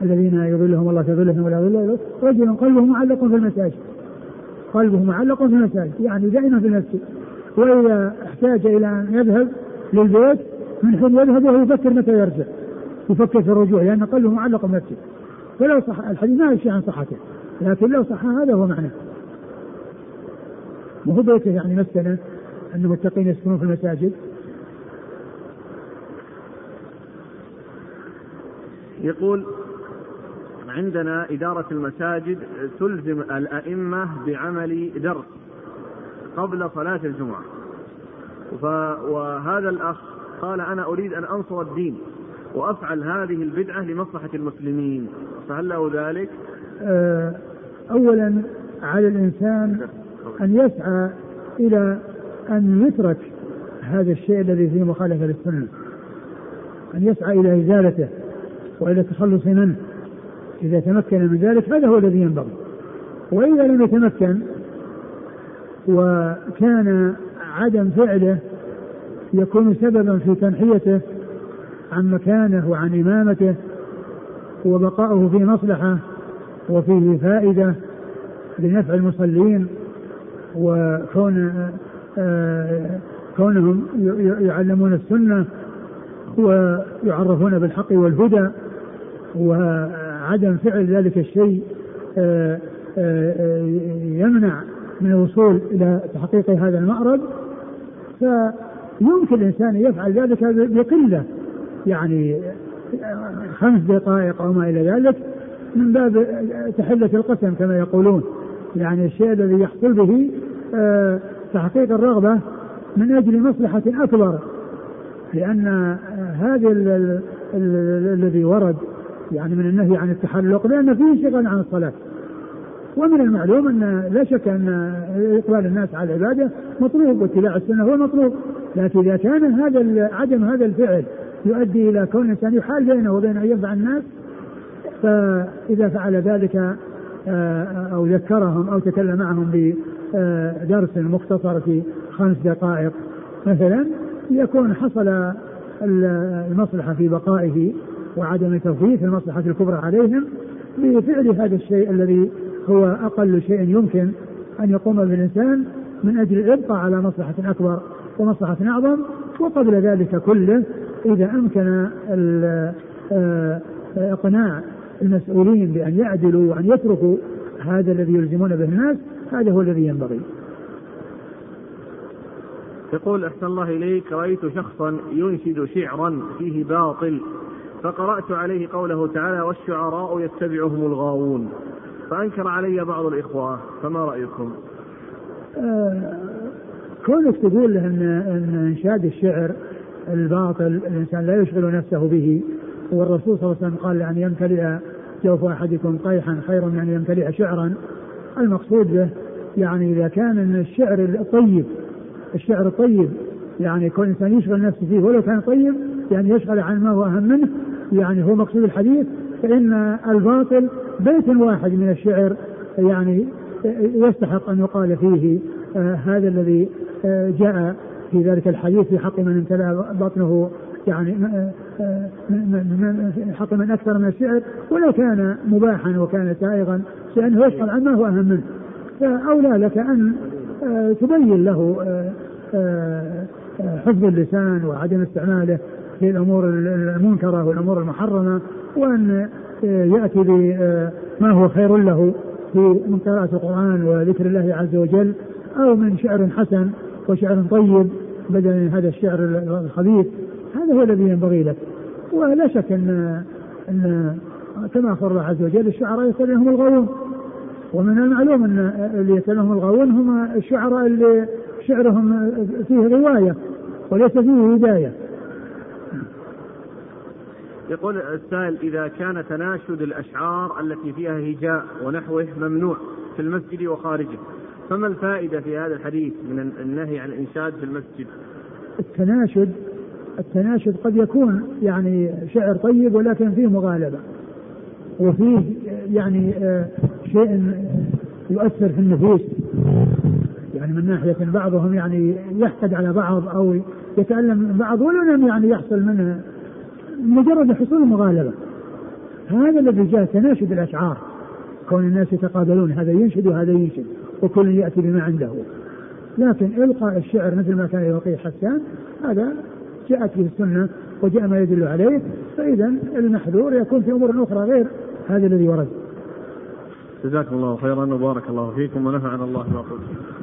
الذين يظلهم الله في ظلهم ولا ظل رجل قلبه معلق في المساجد. قلبه معلق في المساجد يعني دائما في المسجد وإذا احتاج إلى أن يذهب للبيت من حين يذهب وهو يفكر متى يرجع. يفكر في الرجوع لأن قلبه معلق في المسجد فلو صح الحديث ما يشفي عن صحته لكن لو صح هذا هو معناه. وهو بيته يعني مسكنة أن المتقين يسكنون في المساجد؟ يقول عندنا إدارة المساجد تلزم الأئمة بعمل درس قبل صلاة الجمعة. وهذا الأخ قال أنا أريد أن أنصر الدين وأفعل هذه البدعة لمصلحة المسلمين. فهل له ذلك؟ آه، أولا على الإنسان أن يسعى إلى أن يترك هذا الشيء الذي فيه مخالفة للسنة. أن يسعى إلى إزالته وإلى التخلص منه. إذا تمكن من ذلك هذا هو الذي ينبغي. وإذا لم يتمكن وكان عدم فعله يكون سببا في تنحيته عن مكانه وعن إمامته وبقاؤه في مصلحة وفيه فائدة لنفع المصلين وكون كونهم يعلمون السنة ويعرفون بالحق والهدى وعدم فعل ذلك الشيء آه، آه، يمنع من الوصول إلى تحقيق هذا المأرب فيمكن الإنسان يفعل ذلك بقلة يعني خمس دقائق أو ما إلى ذلك من باب تحلة القسم كما يقولون. يعني الشيء الذي يحصل به آه، تحقيق الرغبة من أجل مصلحة أكبر لأن هذا الذي ورد يعني من النهي عن التحلق لأن فيه شغل عن الصلاة. ومن المعلوم أن لا شك أن إقبال الناس على العبادة مطلوب واتباع السنة هو مطلوب. لكن إذا كان هذا عدم هذا الفعل يؤدي إلى كون الإنسان يحال بينه وبين أن ينفع الناس فإذا فعل ذلك آه، أو ذكرهم أو تكلم معهم بدرس مختصر في خمس دقائق مثلا يكون حصل المصلحة في بقائه. وعدم تفويت المصلحة الكبرى عليهم بفعل هذا الشيء الذي هو أقل شيء يمكن أن يقوم بالإنسان من أجل الإبقاء على مصلحة أكبر ومصلحة أعظم. وقبل ذلك كله إذا أمكن آه، إقناع المسؤولين بأن يعدلوا وأن يتركوا هذا الذي يلزمون به الناس هذا هو الذي ينبغي. يقول أحسن الله إليك رأيت شخصا ينشد شعرا فيه باطل. فقرأت عليه قوله تعالى والشعراء يتبعهم الغاوون. فأنكر علي بعض الإخوة فما رأيكم؟ آه كونك تقول أن أن إنشاد الشعر الباطل الإنسان لا يشغل نفسه به. والرسول صلى الله عليه وسلم قال أن يمتلئ جوف أحدكم قيحا خير من أن يمتلئ شعرا. المقصود به يعني إذا كان الشعر الطيب الشعر الطيب يعني كل إنسان يشغل نفسه فيه ولو كان طيب يعني يشغل عن ما هو أهم منه. يعني هو مقصود الحديث فإن الباطل بيت واحد من الشعر يعني يستحق أن يقال فيه آه هذا الذي آه جاء في ذلك الحديث في حق من امتلأ بطنه يعني آه حق من أكثر من الشعر ولو كان مباحا وكان سائغا لأنه يشغل عن ما هو أهم منه. فأولى لك أن تبين له حفظ اللسان وعدم استعماله. في الأمور المنكرة والأمور المحرمة وأن يأتي بما هو خير له في من قراءه القرآن وذكر الله عز وجل أو من شعر حسن وشعر طيب بدلا من هذا الشعر الخبيث. هذا هو الذي ينبغي لك. ولا شك أن أن كما أخبر الله عز وجل الشعراء يتبعهم الغاوون ومن المعلوم أن اللي يتبعهم الغاوون هم الشعراء اللي شعرهم فيه رواية وليس فيه هداية. يقول السائل إذا كان تناشد الأشعار التي فيها هجاء ونحوه ممنوع في المسجد وخارجه فما الفائدة في هذا الحديث من النهي عن الإنشاد في المسجد؟ التناشد التناشد قد يكون يعني شعر طيب ولكن فيه مغالبة وفيه يعني آه، شيء يؤثر في النفوس. يعني من ناحية بعضهم يعني يحقد على بعض أو يتألم من بعض ولو لم يعني يحصل منه مجرد حصول المغالبة. هذا الذي جاء تناشد الأشعار. كون الناس يتقابلون هذا ينشد وهذا ينشد وكل يأتي بما عنده. لكن إلقاء الشعر مثل ما كان يلقيه حسان هذا جاءت به السنة وجاء ما يدل عليه. فإذا المحذور يكون في أمور أخرى غير هذا الذي ورد. جزاكم الله خيرا وبارك الله فيكم ونفعنا الله ما قلتم